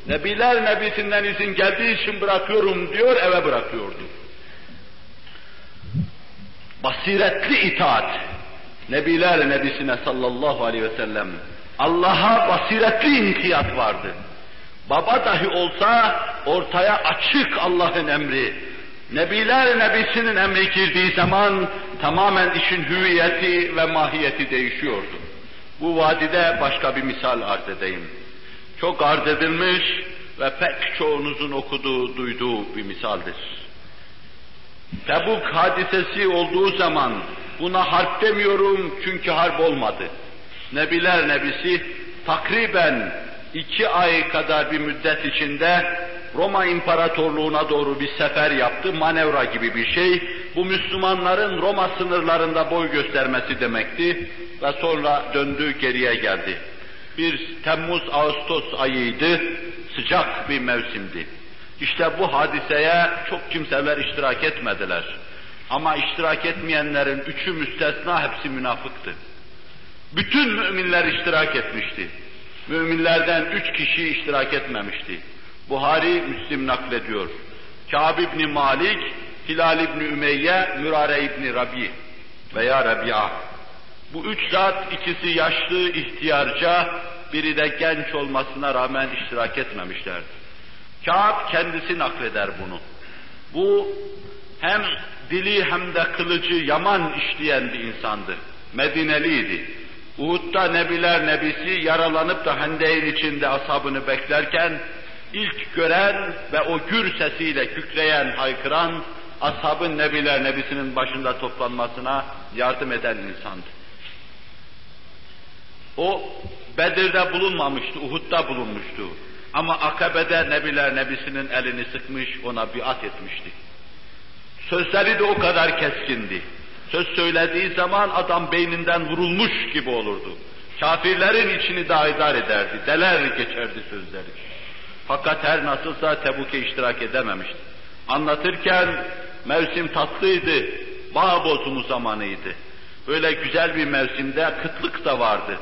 S2: Nebiler nebisinden izin geldiği için bırakıyorum diyor eve bırakıyordu. Basiretli itaat. Nebiler nebisine sallallahu aleyhi ve sellem. Allah'a basiretli inkiyat vardı. Baba dahi olsa ortaya açık Allah'ın emri. Nebiler nebisinin emri girdiği zaman tamamen işin hüviyeti ve mahiyeti değişiyordu. Bu vadide başka bir misal arz edeyim. Çok arz edilmiş ve pek çoğunuzun okuduğu, duyduğu bir misaldir. Tebuk hadisesi olduğu zaman buna harp demiyorum çünkü harp olmadı. Nebiler nebisi takriben iki ay kadar bir müddet içinde Roma İmparatorluğu'na doğru bir sefer yaptı, manevra gibi bir şey. Bu Müslümanların Roma sınırlarında boy göstermesi demekti ve sonra döndü geriye geldi. Bir Temmuz-Ağustos ayıydı, sıcak bir mevsimdi. İşte bu hadiseye çok kimseler iştirak etmediler. Ama iştirak etmeyenlerin üçü müstesna hepsi münafıktı. Bütün müminler iştirak etmişti. Müminlerden üç kişi iştirak etmemişti. Buhari, Müslim naklediyor. Kâb İbni Malik, Hilal İbni Ümeyye, Mürare İbni Rabi veya Rabia. Bu üç zat ikisi yaşlı, ihtiyarca, biri de genç olmasına rağmen iştirak etmemişlerdi. Kâb kendisi nakleder bunu. Bu hem dili hem de kılıcı yaman işleyen bir insandı. Medineliydi. Uhud'da Nebiler Nebisi yaralanıp da hendeyin içinde ashabını beklerken ilk gören ve o gür sesiyle kükreyen, haykıran ashabın Nebiler Nebisi'nin başında toplanmasına yardım eden insandı. O Bedir'de bulunmamıştı, Uhud'da bulunmuştu. Ama Akabe'de Nebiler Nebisi'nin elini sıkmış, ona biat etmişti. Sözleri de o kadar keskindi. Söz söylediği zaman adam beyninden vurulmuş gibi olurdu. Kafirlerin içini daidar ederdi, deler geçerdi sözleri. Fakat her nasılsa Tebuk'e iştirak edememişti. Anlatırken mevsim tatlıydı, bağ bozumu zamanıydı. Böyle güzel bir mevsimde kıtlık da vardı.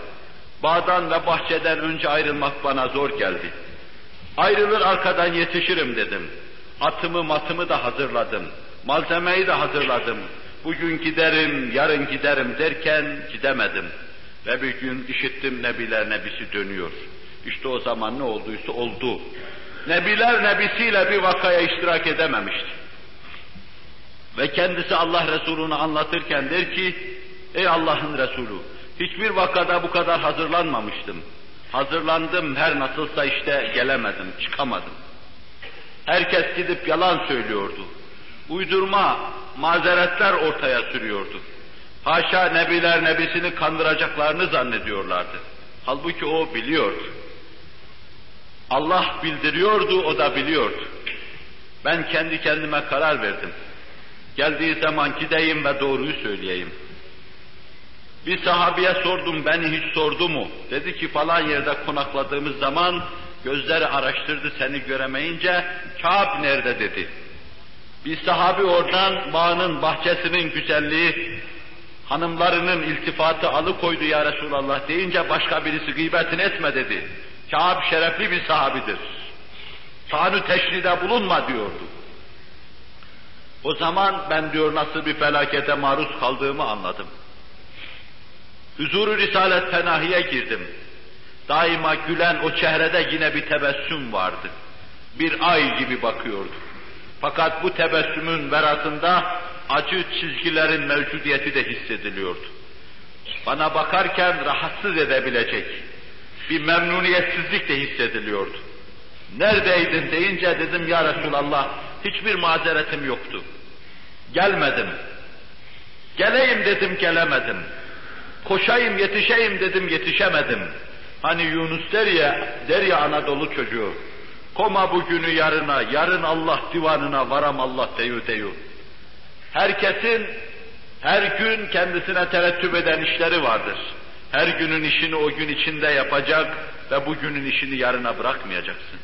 S2: Bağdan ve bahçeden önce ayrılmak bana zor geldi. Ayrılır arkadan yetişirim dedim. Atımı matımı da hazırladım. Malzemeyi de hazırladım. Bugün giderim, yarın giderim derken gidemedim. Ve bir gün işittim Nebiler Nebisi dönüyor. İşte o zaman ne olduysa oldu. Nebiler Nebisiyle bir vakaya iştirak edememişti. Ve kendisi Allah Resulü'nü anlatırken der ki, ey Allah'ın Resulü, hiçbir vakada bu kadar hazırlanmamıştım. Hazırlandım her nasılsa işte gelemedim, çıkamadım. Herkes gidip yalan söylüyordu. Uydurma, mazeretler ortaya sürüyordu. Haşa nebiler nebisini kandıracaklarını zannediyorlardı. Halbuki o biliyordu. Allah bildiriyordu, o da biliyordu. Ben kendi kendime karar verdim. Geldiği zaman gideyim ve doğruyu söyleyeyim. Bir sahabiye sordum, beni hiç sordu mu? Dedi ki falan yerde konakladığımız zaman gözleri araştırdı seni göremeyince, Kâb nerede dedi. Bir sahabi oradan bağının, bahçesinin güzelliği, hanımlarının iltifatı alıkoydu ya Resulallah deyince başka birisi gıybetin etme dedi. Kâb şerefli bir sahabidir. Tanrı teşride bulunma diyordu. O zaman ben diyor nasıl bir felakete maruz kaldığımı anladım. Huzuru Risalet Fenahi'ye girdim. Daima gülen o çehrede yine bir tebessüm vardı. Bir ay gibi bakıyordu. Fakat bu tebessümün verasında acı çizgilerin mevcudiyeti de hissediliyordu. Bana bakarken rahatsız edebilecek bir memnuniyetsizlik de hissediliyordu. Neredeydin deyince dedim ya Resulallah hiçbir mazeretim yoktu. Gelmedim. Geleyim dedim gelemedim. Koşayım yetişeyim dedim yetişemedim. Hani Yunus der ya, der ya Anadolu çocuğu. Koma bugünü yarına, yarın Allah divanına varam Allah deyu deyu. Herkesin her gün kendisine terettüp eden işleri vardır. Her günün işini o gün içinde yapacak ve bugünün işini yarına bırakmayacaksın.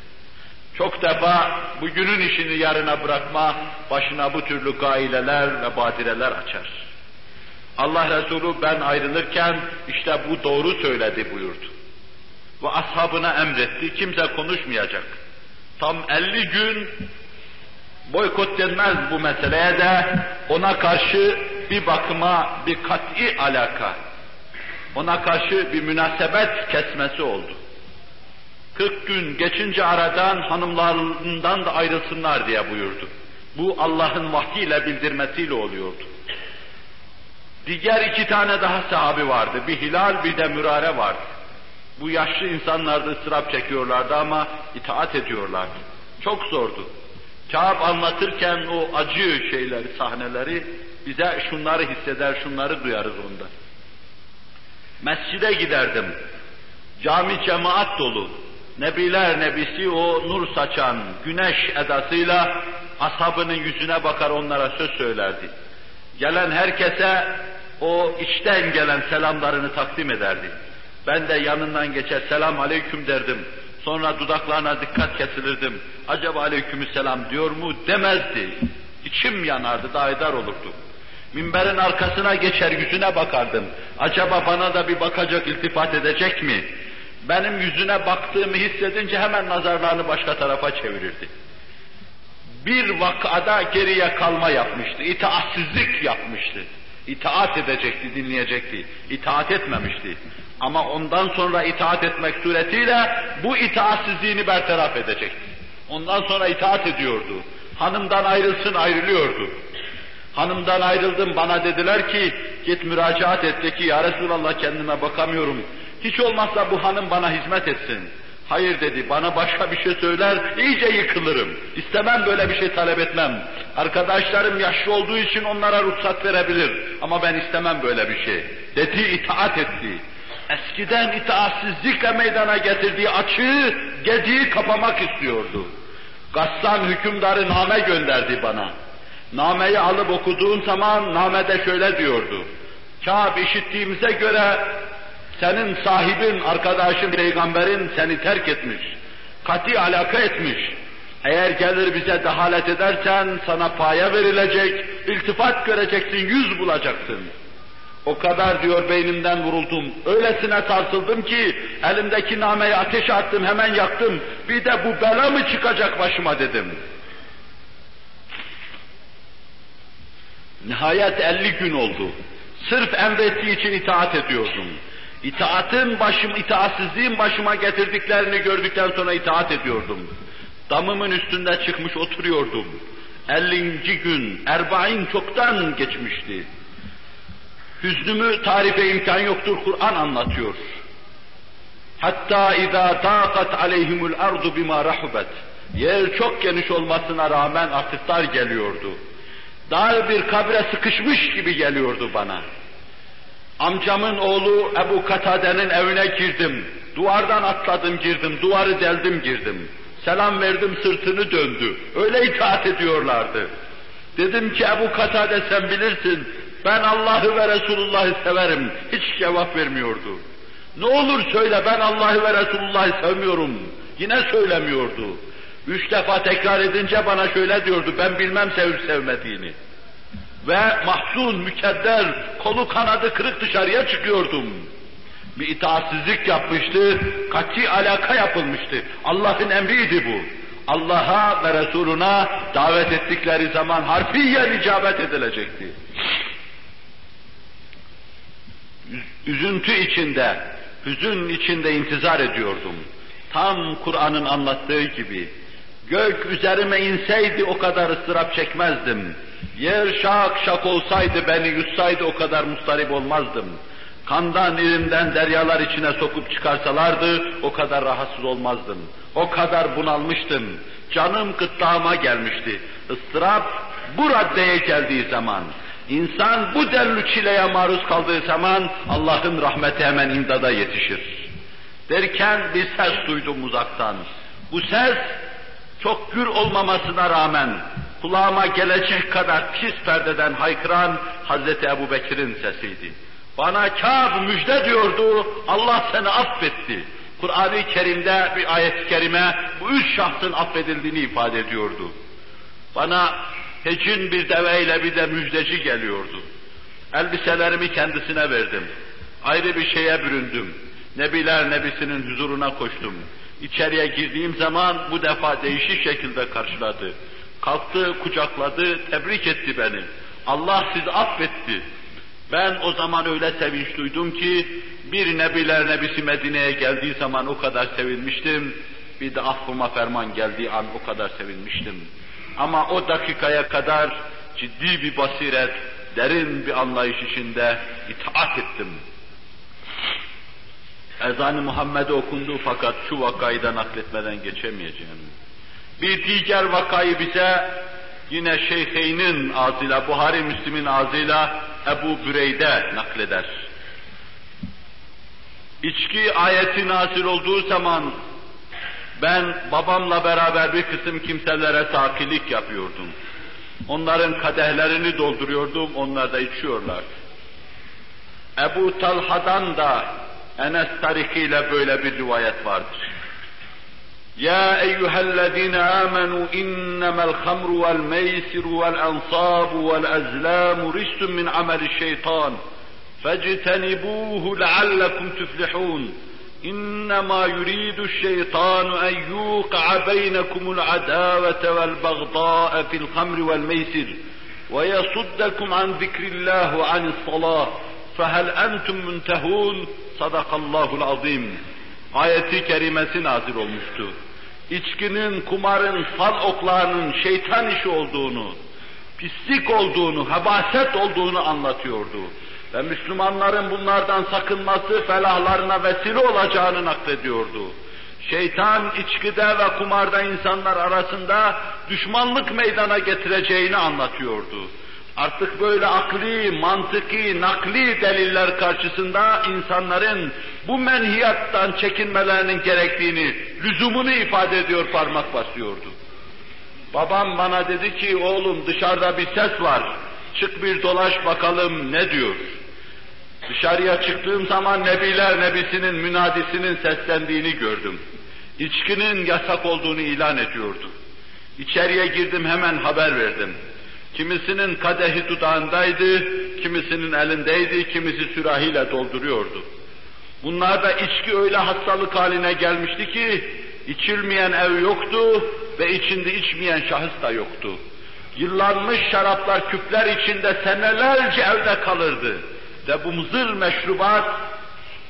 S2: Çok defa bugünün işini yarına bırakma başına bu türlü gaileler ve badireler açar. Allah Resulü ben ayrılırken işte bu doğru söyledi buyurdu. Ve ashabına emretti, kimse konuşmayacak. Tam 50 gün boykot denmez bu meseleye de ona karşı bir bakıma bir kat'i alaka, ona karşı bir münasebet kesmesi oldu. 40 gün geçince aradan hanımlarından da ayrılsınlar diye buyurdu. Bu Allah'ın vahyiyle bildirmesiyle oluyordu. Diğer iki tane daha sahabi vardı. Bir Hilal bir de Mürare vardı. Bu yaşlı insanlar da ıstırap çekiyorlardı ama itaat ediyorlardı. Çok zordu. Kâb anlatırken o acı şeyleri, sahneleri bize şunları hisseder, şunları duyarız onda. Mescide giderdim. Cami cemaat dolu. Nebiler nebisi o nur saçan güneş edasıyla ashabının yüzüne bakar onlara söz söylerdi. Gelen herkese o içten gelen selamlarını takdim ederdi. Ben de yanından geçer selam aleyküm derdim. Sonra dudaklarına dikkat kesilirdim. Acaba aleyküm selam diyor mu demezdi. İçim yanardı, daidar olurdu. Minberin arkasına geçer yüzüne bakardım. Acaba bana da bir bakacak, iltifat edecek mi? Benim yüzüne baktığımı hissedince hemen nazarlarını başka tarafa çevirirdi. Bir vakada geriye kalma yapmıştı, itaatsizlik yapmıştı. İtaat edecekti, dinleyecekti. İtaat etmemişti. Ama ondan sonra itaat etmek suretiyle bu itaatsizliğini bertaraf edecekti. Ondan sonra itaat ediyordu. Hanımdan ayrılsın ayrılıyordu. Hanımdan ayrıldım bana dediler ki git müracaat et de ki ya Resulallah kendime bakamıyorum. Hiç olmazsa bu hanım bana hizmet etsin. Hayır dedi, bana başka bir şey söyler, iyice yıkılırım. İstemem böyle bir şey talep etmem. Arkadaşlarım yaşlı olduğu için onlara ruhsat verebilir. Ama ben istemem böyle bir şey. Dedi, itaat etti. Eskiden itaatsizlikle meydana getirdiği açığı, gediği kapamak istiyordu. Gassan hükümdarı name gönderdi bana. Nameyi alıp okuduğum zaman namede şöyle diyordu. Kâb işittiğimize göre senin sahibin, arkadaşın, peygamberin seni terk etmiş. Kati alaka etmiş. Eğer gelir bize dehalet edersen sana paya verilecek, iltifat göreceksin, yüz bulacaksın. O kadar diyor beynimden vuruldum. Öylesine sarsıldım ki elimdeki nameyi ateşe attım hemen yaktım. Bir de bu bela mı çıkacak başıma dedim. Nihayet 50 gün oldu. Sırf emrettiği için itaat ediyordum. İtaatın başım, itaatsizliğin başıma getirdiklerini gördükten sonra itaat ediyordum. Damımın üstünde çıkmış oturuyordum. 50. gün, Erbain çoktan geçmişti. Hüznümü tarife imkan yoktur, Kur'an anlatıyor. Hatta izâ dâkat aleyhimul ardu bima rahubet. Yer çok geniş olmasına rağmen artık dar geliyordu. Dar bir kabre sıkışmış gibi geliyordu bana. Amcamın oğlu Ebu Katade'nin evine girdim. Duvardan atladım girdim, duvarı deldim girdim. Selam verdim sırtını döndü. Öyle itaat ediyorlardı. Dedim ki Ebu Katade sen bilirsin, ben Allah'ı ve Resulullah'ı severim. Hiç cevap vermiyordu. Ne olur söyle ben Allah'ı ve Resulullah'ı sevmiyorum. Yine söylemiyordu. Üç defa tekrar edince bana şöyle diyordu, ben bilmem sevip sevmediğini. Ve mahzun, mükedder, kolu kanadı kırık dışarıya çıkıyordum. Bir itaatsizlik yapmıştı, kati alaka yapılmıştı. Allah'ın emriydi bu. Allah'a ve Resuluna davet ettikleri zaman harfiyen icabet edilecekti. Üzüntü içinde, hüzün içinde intizar ediyordum. Tam Kur'an'ın anlattığı gibi. Gök üzerime inseydi o kadar ıstırap çekmezdim. Yer şak şak olsaydı beni yutsaydı o kadar mustarip olmazdım. Kandan irimden deryalar içine sokup çıkarsalardı o kadar rahatsız olmazdım. O kadar bunalmıştım. Canım gırtlağıma gelmişti. Istırap bu raddeye geldiği zaman, insan bu denli çileye maruz kaldığı zaman Allah'ın rahmeti hemen imdada yetişir. Derken bir ses duydum uzaktan. Bu ses çok gür olmamasına rağmen kulağıma gelecek kadar pis perdeden haykıran Hazreti Ebu Bekir'in sesiydi. Bana Kâb müjde diyordu, Allah seni affetti. Kur'an-ı Kerim'de bir ayet-i kerime bu üç şahsın affedildiğini ifade ediyordu. Bana hecin bir deveyle bir de müjdeci geliyordu. Elbiselerimi kendisine verdim. Ayrı bir şeye büründüm. Nebiler Nebisi'nin huzuruna koştum. İçeriye girdiğim zaman bu defa değişik şekilde karşıladı. Kalktı, kucakladı, tebrik etti beni. Allah sizi affetti. Ben o zaman öyle sevinç duydum ki, bir Nebiler Nebisi Medine'ye geldiği zaman o kadar sevinmiştim, bir de affıma ferman geldiği an o kadar sevinmiştim. Ama o dakikaya kadar ciddi bir basiret, derin bir anlayış içinde itaat ettim. Ezan-ı Muhammed'e okundu fakat şu vakayı da nakletmeden geçemeyeceğim. Bir diğer vakayı bize yine Şeyheynin ağzıyla, Buhari Müslim'in ağzıyla Ebu Büreyde nakleder. İçki ayeti nazil olduğu zaman ben babamla beraber bir kısım kimselere sakilik yapıyordum. Onların kadehlerini dolduruyordum, onlar da içiyorlar. Ebu Talha'dan da Enes tarihiyle böyle bir rivayet vardır. يا أيها الذين آمنوا إنما الخمر والميسر والأنصاب والأزلام رجس من عمل الشيطان فاجتنبوه لعلكم تفلحون İnnemâ yuridu şeytanu en yuqa'a beynekumul adâvete vel bagdâe fil hamri vel meysir ve yasuddakum an zikrillâhi ve anis salâh fehel entum müntehûn sadakallâhul azîm ayeti kerimesi nazil olmuştu. İçkinin, kumarın, fal oklarının şeytan işi olduğunu, pislik olduğunu, hebaset olduğunu anlatıyordu. Ve Müslümanların bunlardan sakınması felahlarına vesile olacağını naklediyordu. Şeytan içkide ve kumarda insanlar arasında düşmanlık meydana getireceğini anlatıyordu. Artık böyle akli, mantıki, nakli deliller karşısında insanların bu menhiyattan çekinmelerinin gerektiğini, lüzumunu ifade ediyor, parmak basıyordu. Babam bana dedi ki, oğlum dışarıda bir ses var, çık bir dolaş bakalım ne diyor. Dışarıya çıktığım zaman Nebiler Nebisi'nin münadisinin seslendiğini gördüm. İçkinin yasak olduğunu ilan ediyordu. İçeriye girdim hemen haber verdim. Kimisinin kadehi dudağındaydı, kimisinin elindeydi, kimisi sürahiyle dolduruyordu. Bunlarda içki öyle hastalık haline gelmişti ki, içilmeyen ev yoktu ve içinde içmeyen şahıs da yoktu. Yıllanmış şaraplar küpler içinde senelerce evde kalırdı. Ve bu mızır meşrubat,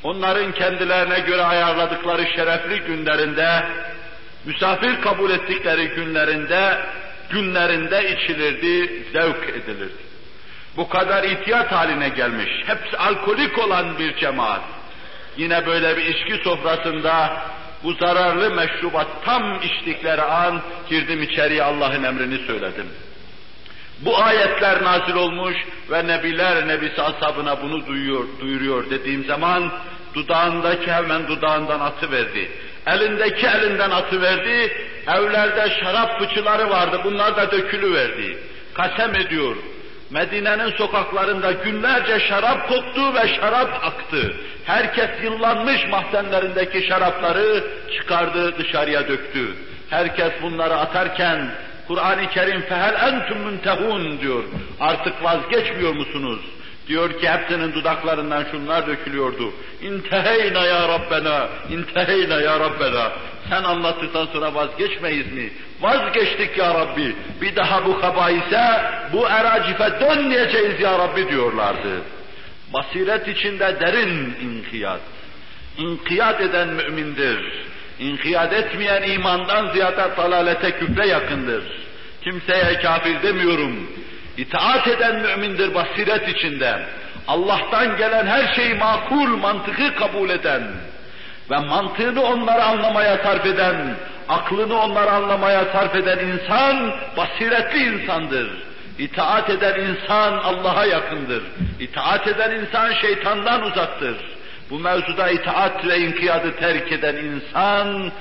S2: onların kendilerine göre ayarladıkları şerefli günlerinde, misafir kabul ettikleri günlerinde günlerinde içilirdi, zevk edilirdi. Bu kadar ihtiyat haline gelmiş, hepsi alkolik olan bir cemaat. Yine böyle bir içki sofrasında bu zararlı meşrubat tam içtikleri an girdim içeriye Allah'ın emrini söyledim. Bu ayetler nazil olmuş ve nebiler nebisi ashabına bunu duyuyor, duyuruyor dediğim zaman dudağındaki hemen dudağından atı verdi. Elindeki elinden atı verdi. Evlerde şarap fıçıları vardı. Bunlar da dökülü verdi. Kasem ediyor. Medine'nin sokaklarında günlerce şarap koktu ve şarap aktı. Herkes yıllanmış mahzenlerindeki şarapları çıkardı dışarıya döktü. Herkes bunları atarken Kur'an-ı Kerim fehel entum müntehun diyor. Artık vazgeçmiyor musunuz? Diyor ki hepsinin dudaklarından şunlar dökülüyordu. İnteheyna ya Rabbena, inteheyna ya Rabbena. Sen anlattıktan sonra vazgeçmeyiz mi? Vazgeçtik ya Rabbi. Bir daha bu kabaise, bu eracife dönmeyeceğiz ya Rabbi diyorlardı. Basiret içinde derin inkiyat. İnkiyat eden mümindir. İnkiyat etmeyen imandan ziyade dalalete küfre yakındır. Kimseye kafir demiyorum. İtaat eden mümindir basiret içinde. Allah'tan gelen her şeyi makul, mantıkı kabul eden ve mantığını onlara anlamaya sarf eden, aklını onlara anlamaya sarf eden insan basiretli insandır. İtaat eden insan Allah'a yakındır. İtaat eden insan şeytandan uzaktır. Bu mevzuda itaat ve inkiyadı terk eden insan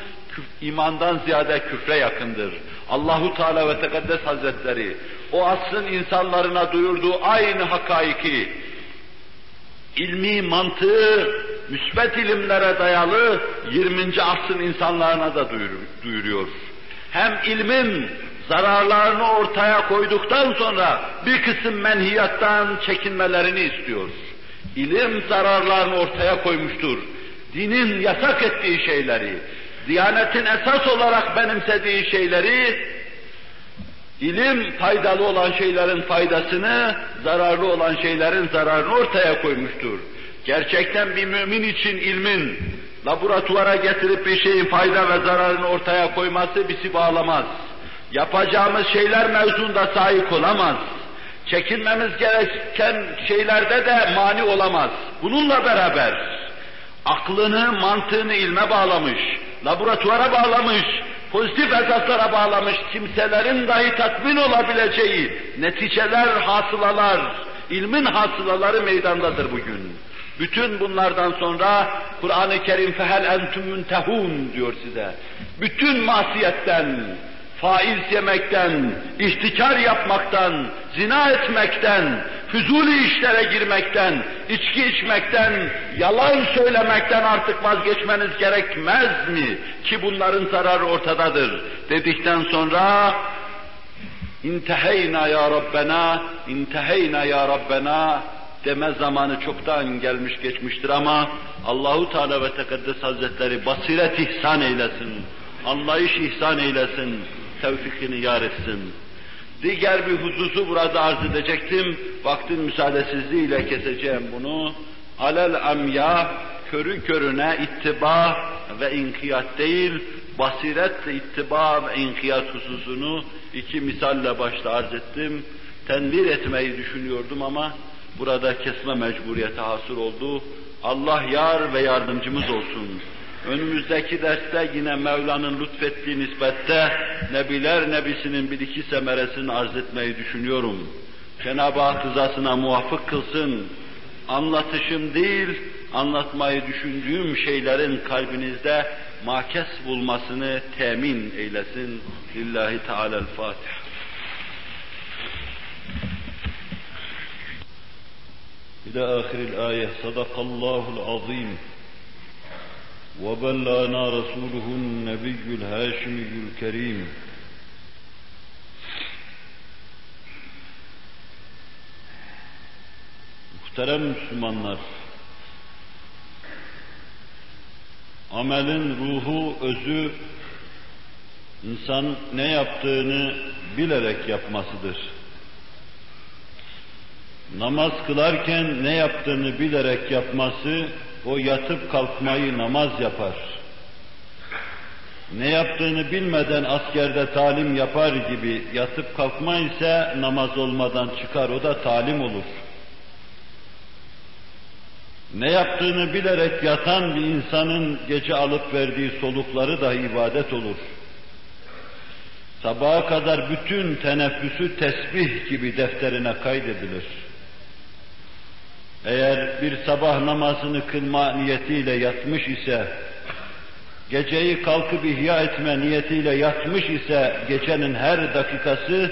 S2: imandan ziyade küfre yakındır. Allahu Teala ve Tekaddes Hazretleri o asrın insanlarına duyurduğu aynı hakaiki ilmi mantığı müsbet ilimlere dayalı 20. asrın insanlarına da duyuruyor. Hem ilmin zararlarını ortaya koyduktan sonra bir kısım menhiyattan çekinmelerini istiyor. İlim zararlarını ortaya koymuştur. Dinin yasak ettiği şeyleri, Diyanetin esas olarak benimsediği şeyleri, ilim faydalı olan şeylerin faydasını, zararlı olan şeylerin zararını ortaya koymuştur. Gerçekten bir mümin için ilmin laboratuvara getirip bir şeyin fayda ve zararını ortaya koyması bizi bağlamaz. Yapacağımız şeyler mevzunda sahip olamaz. Çekinmemiz gereken şeylerde de mani olamaz. Bununla beraber aklını, mantığını ilme bağlamış, laboratuvara bağlamış, pozitif esaslara bağlamış kimselerin dahi tatmin olabileceği neticeler, hasılalar, ilmin hasılaları meydandadır bugün. Bütün bunlardan sonra Kur'an-ı Kerim fehel entüm müntehun diyor size. Bütün masiyetten, faiz yemekten, ihtikar yapmaktan, zina etmekten, füzuli işlere girmekten, içki içmekten, yalan söylemekten artık vazgeçmeniz gerekmez mi? Ki bunların zararı ortadadır. Dedikten sonra İnteheyna ya Rabbena, inteheyna ya Rabbena deme zamanı çoktan gelmiş geçmiştir ama Allahu Teala ve Tekaddes Hazretleri basiret ihsan eylesin, anlayış ihsan eylesin, tevfikini yar etsin. Diğer bir hususu burada arz edecektim. Vaktin müsaadesizliğiyle keseceğim bunu. Alel amya, körü körüne ittiba ve inkiyat değil, basiretle ittiba ve inkiyat hususunu iki misalle başta arz ettim. Tenvir etmeyi düşünüyordum ama burada kesme mecburiyeti hasıl oldu. Allah yar ve yardımcımız olsun. Önümüzdeki derste yine Mevla'nın lütfettiği nispette Nebiler Nebisi'nin bir iki semeresini arz etmeyi düşünüyorum. Cenab-ı Hak rızasına muvaffık kılsın. Anlatışım değil, anlatmayı düşündüğüm şeylerin kalbinizde makes bulmasını temin eylesin. Lillahi Teala'l-Fatiha. إلى آخر الآية صدق الله العظيم وبلغنا رسوله النبي الهاشمي الكريم Muhterem Müslümanlar, amelin ruhu, özü, insan ne yaptığını bilerek yapmasıdır. Namaz kılarken ne yaptığını bilerek yapması, o yatıp kalkmayı namaz yapar.
S1: Ne yaptığını bilmeden askerde talim yapar gibi yatıp kalkma ise namaz olmadan çıkar o da talim olur. Ne yaptığını bilerek yatan bir insanın gece alıp verdiği solukları da ibadet olur. Sabaha kadar bütün teneffüsü tesbih gibi defterine kaydedilir. Eğer bir sabah namazını kılma niyetiyle yatmış ise, geceyi kalkıp ihya etme niyetiyle yatmış ise, gecenin her dakikası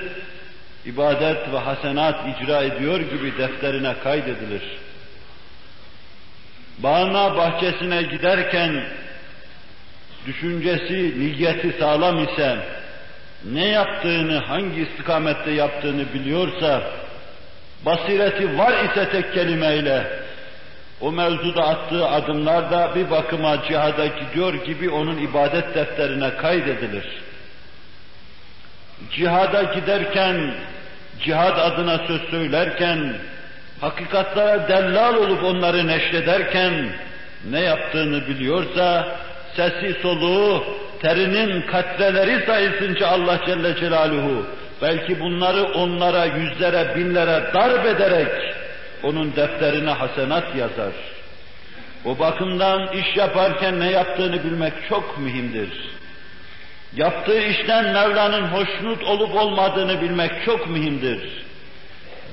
S1: ibadet ve hasenat icra ediyor gibi defterine kaydedilir. Bağına bahçesine giderken düşüncesi, niyeti sağlam ise, ne yaptığını, hangi istikamette yaptığını biliyorsa, basireti var ise tek kelimeyle, o mevzuda attığı adımlar da bir bakıma cihada gidiyor gibi onun ibadet defterine kaydedilir. Cihada giderken, cihad adına söz söylerken, hakikatlara dellal olup onları neşrederken, ne yaptığını biliyorsa, sesi soluğu, terinin katreleri sayısınca Allah Celle Celaluhu, belki bunları onlara, yüzlere, binlere darp ederek, onun defterine hasenat yazar. O bakımdan iş yaparken ne yaptığını bilmek çok mühimdir. Yaptığı işten Mevla'nın hoşnut olup olmadığını bilmek çok mühimdir.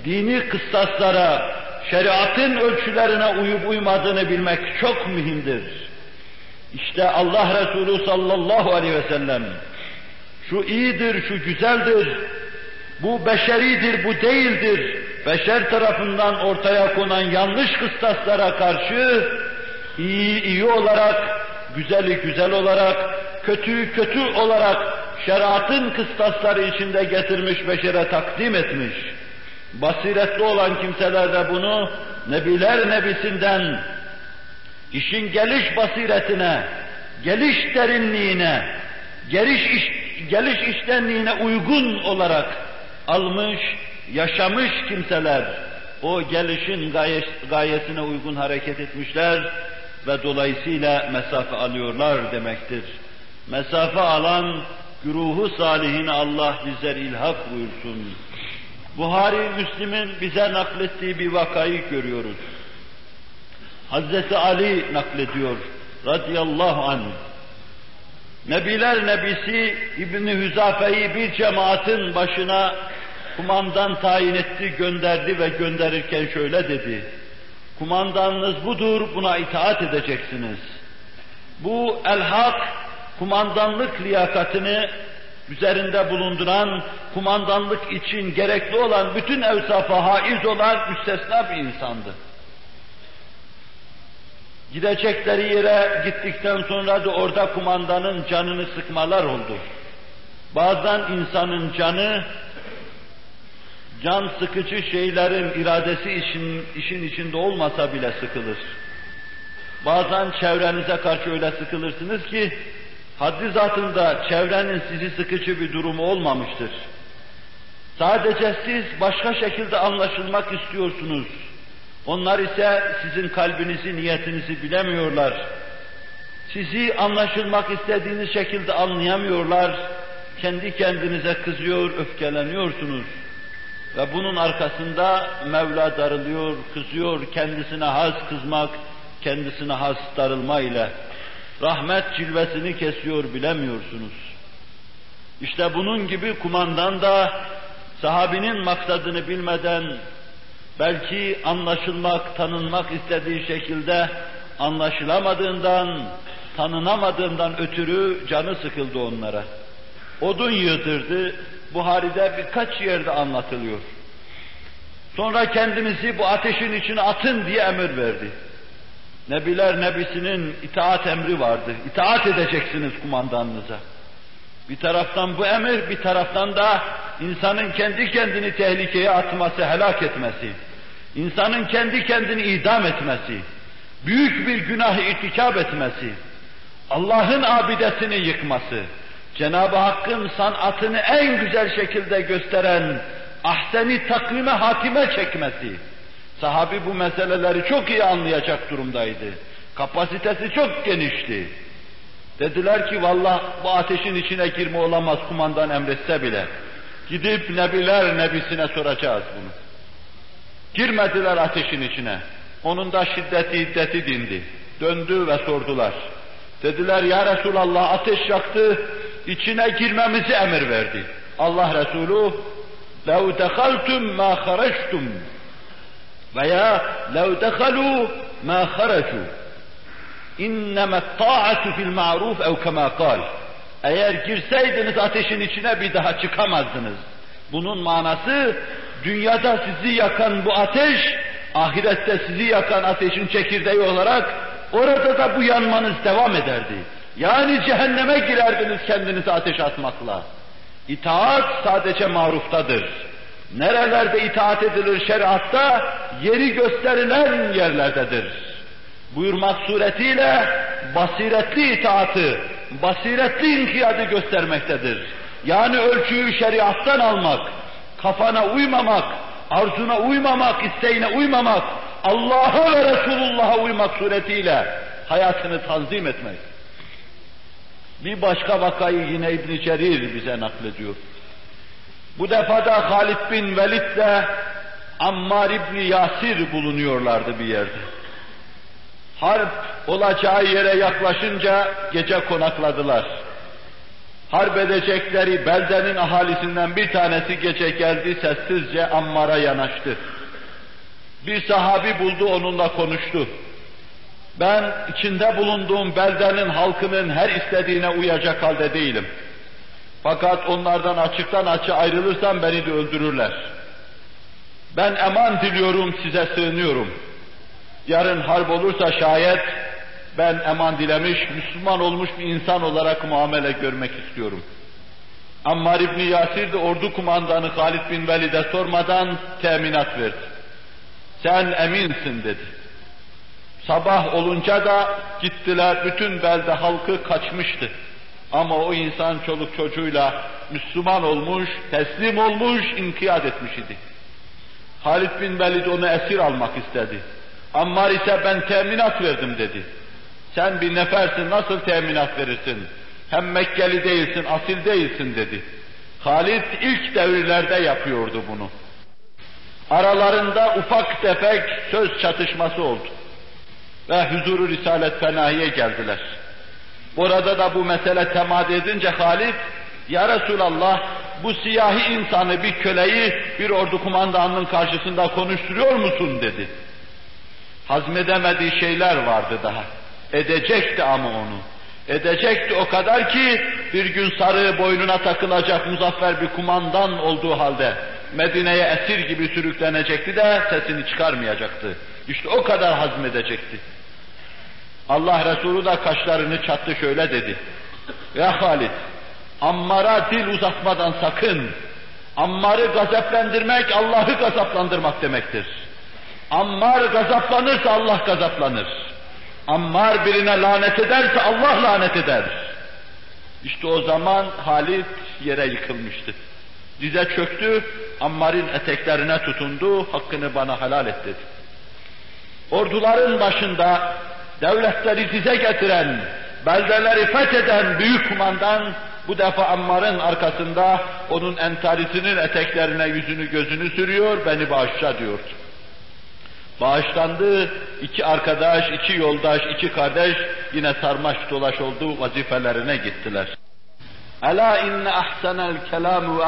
S1: Dini kıstaslara, şeriatın ölçülerine uyup uymadığını bilmek çok mühimdir. İşte Allah Resulü sallallahu aleyhi ve sellem şu iyidir, şu güzeldir, bu beşeridir, bu değildir, beşer tarafından ortaya konan yanlış kıstaslara karşı iyi iyi olarak, güzeli güzel olarak, kötüyü kötü olarak şeriatın kıstasları içinde getirmiş, beşere takdim etmiş. Basiretli olan kimseler de bunu Nebiler Nebisinden işin geliş basiretine, geliş derinliğine, geliş iş, geliş iştenliğine uygun olarak almış, yaşamış kimseler o gelişin gayes, gayesine uygun hareket etmişler ve dolayısıyla mesafe alıyorlar demektir. Mesafe alan güruhu salihine Allah bizler ilhak buyursun. Buhari Müslim'in bize naklettiği bir vakayı görüyoruz. Hazreti Ali naklediyor radıyallahu anh. Nebiler Nebisi İbni Hüzafe'yi bir cemaatin başına kumandan tayin etti, gönderdi ve gönderirken şöyle dedi. Kumandanınız budur, buna itaat edeceksiniz. Bu elhak, kumandanlık liyakatını üzerinde bulunduran, kumandanlık için gerekli olan bütün evsafa haiz olan müstesna bir insandı. Gidecekleri yere gittikten sonra da orada kumandanın canını sıkmalar oldu. Bazen insanın canı, can sıkıcı şeylerin iradesi için, işin içinde olmasa bile sıkılır. Bazen çevrenize karşı öyle sıkılırsınız ki, haddi zatında çevrenin sizi sıkıcı bir durumu olmamıştır. Sadece siz başka şekilde anlaşılmak istiyorsunuz. Onlar ise sizin kalbinizi, niyetinizi bilemiyorlar. Sizi anlaşılmak istediğiniz şekilde anlayamıyorlar. Kendi kendinize kızıyor, öfkeleniyorsunuz. Ve bunun arkasında Mevla darılıyor, kızıyor, kendisine has kızmak, kendisine has darılma ile. Rahmet cilvesini kesiyor, bilemiyorsunuz. İşte bunun gibi kumandan da sahabinin maksadını bilmeden belki anlaşılmak, tanınmak istediği şekilde anlaşılamadığından, tanınamadığından ötürü canı sıkıldı onlara. Odun yığdırdı, Buhari'de birkaç yerde anlatılıyor. Sonra kendinizi bu ateşin içine atın diye emir verdi. Nebiler Nebisi'nin itaat emri vardı. İtaat edeceksiniz kumandanınıza. Bir taraftan bu emir, bir taraftan da insanın kendi kendini tehlikeye atması, helak etmesi, insanın kendi kendini idam etmesi, büyük bir günahı irtikap etmesi, Allah'ın abidesini yıkması, Cenab-ı Hakk'ın sanatını en güzel şekilde gösteren ahseni takvime hakime çekmesi. Sahabi bu meseleleri çok iyi anlayacak durumdaydı. Kapasitesi çok genişti.
S2: Dediler ki vallah bu ateşin içine girme olamaz kumandan emretse bile. Gidip nebiler nebisine soracağız bunu. Girmediler ateşin içine. Onun da şiddeti hiddeti dindi. Döndü ve sordular. Dediler ya Resulallah ateş yaktı, içine girmemizi emir verdi. Allah Resulü لَوْ دَخَلْتُمْ مَا خَرَجْتُمْ veya لَوْ دَخَلُوا مَا خَرَجُوا اِنَّمَا الطَّاعَةُ فِي الْمَعْرُوفِ اَوْ كَمَا قَالْ Eğer girseydiniz ateşin içine bir daha çıkamazdınız. Bunun manası dünyada sizi yakan bu ateş, ahirette sizi yakan ateşin çekirdeği olarak orada da bu yanmanız devam ederdi. Yani cehenneme girerdiniz kendinizi ateş atmakla. İtaat sadece maruftadır. Nerelerde itaat edilir şeriatta? Yeri gösterilen yerlerdedir. Buyurmak suretiyle basiretli itaatı, basiretli inkiyadı göstermektedir. Yani ölçüyü şeriattan almak, kafana uymamak, arzuna uymamak, isteğine uymamak, Allah'a ve Resulullah'a uymak suretiyle hayatını tanzim etmek. Bir başka vakayı yine İbn Cerir bize naklediyor. Bu defada Halid bin Velid ile Ammar İbni Yasir bulunuyorlardı bir yerde. Harp olacağı yere yaklaşınca gece konakladılar. Harp edecekleri beldenin ahalisinden bir tanesi gece geldi sessizce Ammar'a yanaştı. Bir sahabi buldu onunla konuştu. Ben içinde bulunduğum beldenin halkının her istediğine uyacak halde değilim. Fakat onlardan açıktan açı ayrılırsam beni de öldürürler. Ben eman diliyorum, size sığınıyorum. Yarın harp olursa şayet ben eman dilemiş, Müslüman olmuş bir insan olarak muamele görmek istiyorum. Ammar İbni Yasir de ordu kumandanı Halid bin Velid'e sormadan teminat verdi. Sen eminsin dedi. Sabah olunca da gittiler, bütün belde halkı kaçmıştı. Ama o insan çoluk çocuğuyla Müslüman olmuş, teslim olmuş, inkiyat etmiş idi. Halid bin Velid onu esir almak istedi. Ammar ise ben teminat verdim dedi. Sen bir nefersin nasıl teminat verirsin? Hem Mekkeli değilsin, asil değilsin dedi. Halid ilk devirlerde yapıyordu bunu. Aralarında ufak tefek söz çatışması oldu. Ve huzuru Risalet Fenahi'ye geldiler. Burada da bu mesele temad edince Halid, Ya Resulallah bu siyahi insanı bir köleyi bir ordu kumandanının karşısında konuşturuyor musun dedi. Hazmedemediği şeyler vardı daha. Edecekti ama onu. Edecekti o kadar ki bir gün sarığı boynuna takılacak muzaffer bir kumandan olduğu halde Medine'ye esir gibi sürüklenecekti de sesini çıkarmayacaktı. İşte o kadar hazmedecekti. Allah Resulü da kaşlarını çattı şöyle dedi. Ya Halid, Ammar'a dil uzatmadan sakın. Ammar'ı gazaplandırmak Allah'ı gazaplandırmak demektir. Ammar gazaplanırsa Allah gazaplanır. Ammar birine lanet ederse Allah lanet eder. İşte o zaman Halit yere yıkılmıştı. Dize çöktü, Ammar'ın eteklerine tutundu, hakkını bana helal et dedi. Orduların başında devletleri dize getiren, beldeleri fetheden büyük kumandan bu defa Ammar'ın arkasında onun entarisinin eteklerine yüzünü gözünü sürüyor, beni bağışla diyordu. Bağışlandı, iki arkadaş, iki yoldaş, iki kardeş yine sarmaş dolaş oldu, vazifelerine gittiler. Ela inne ahsenel kelamu ve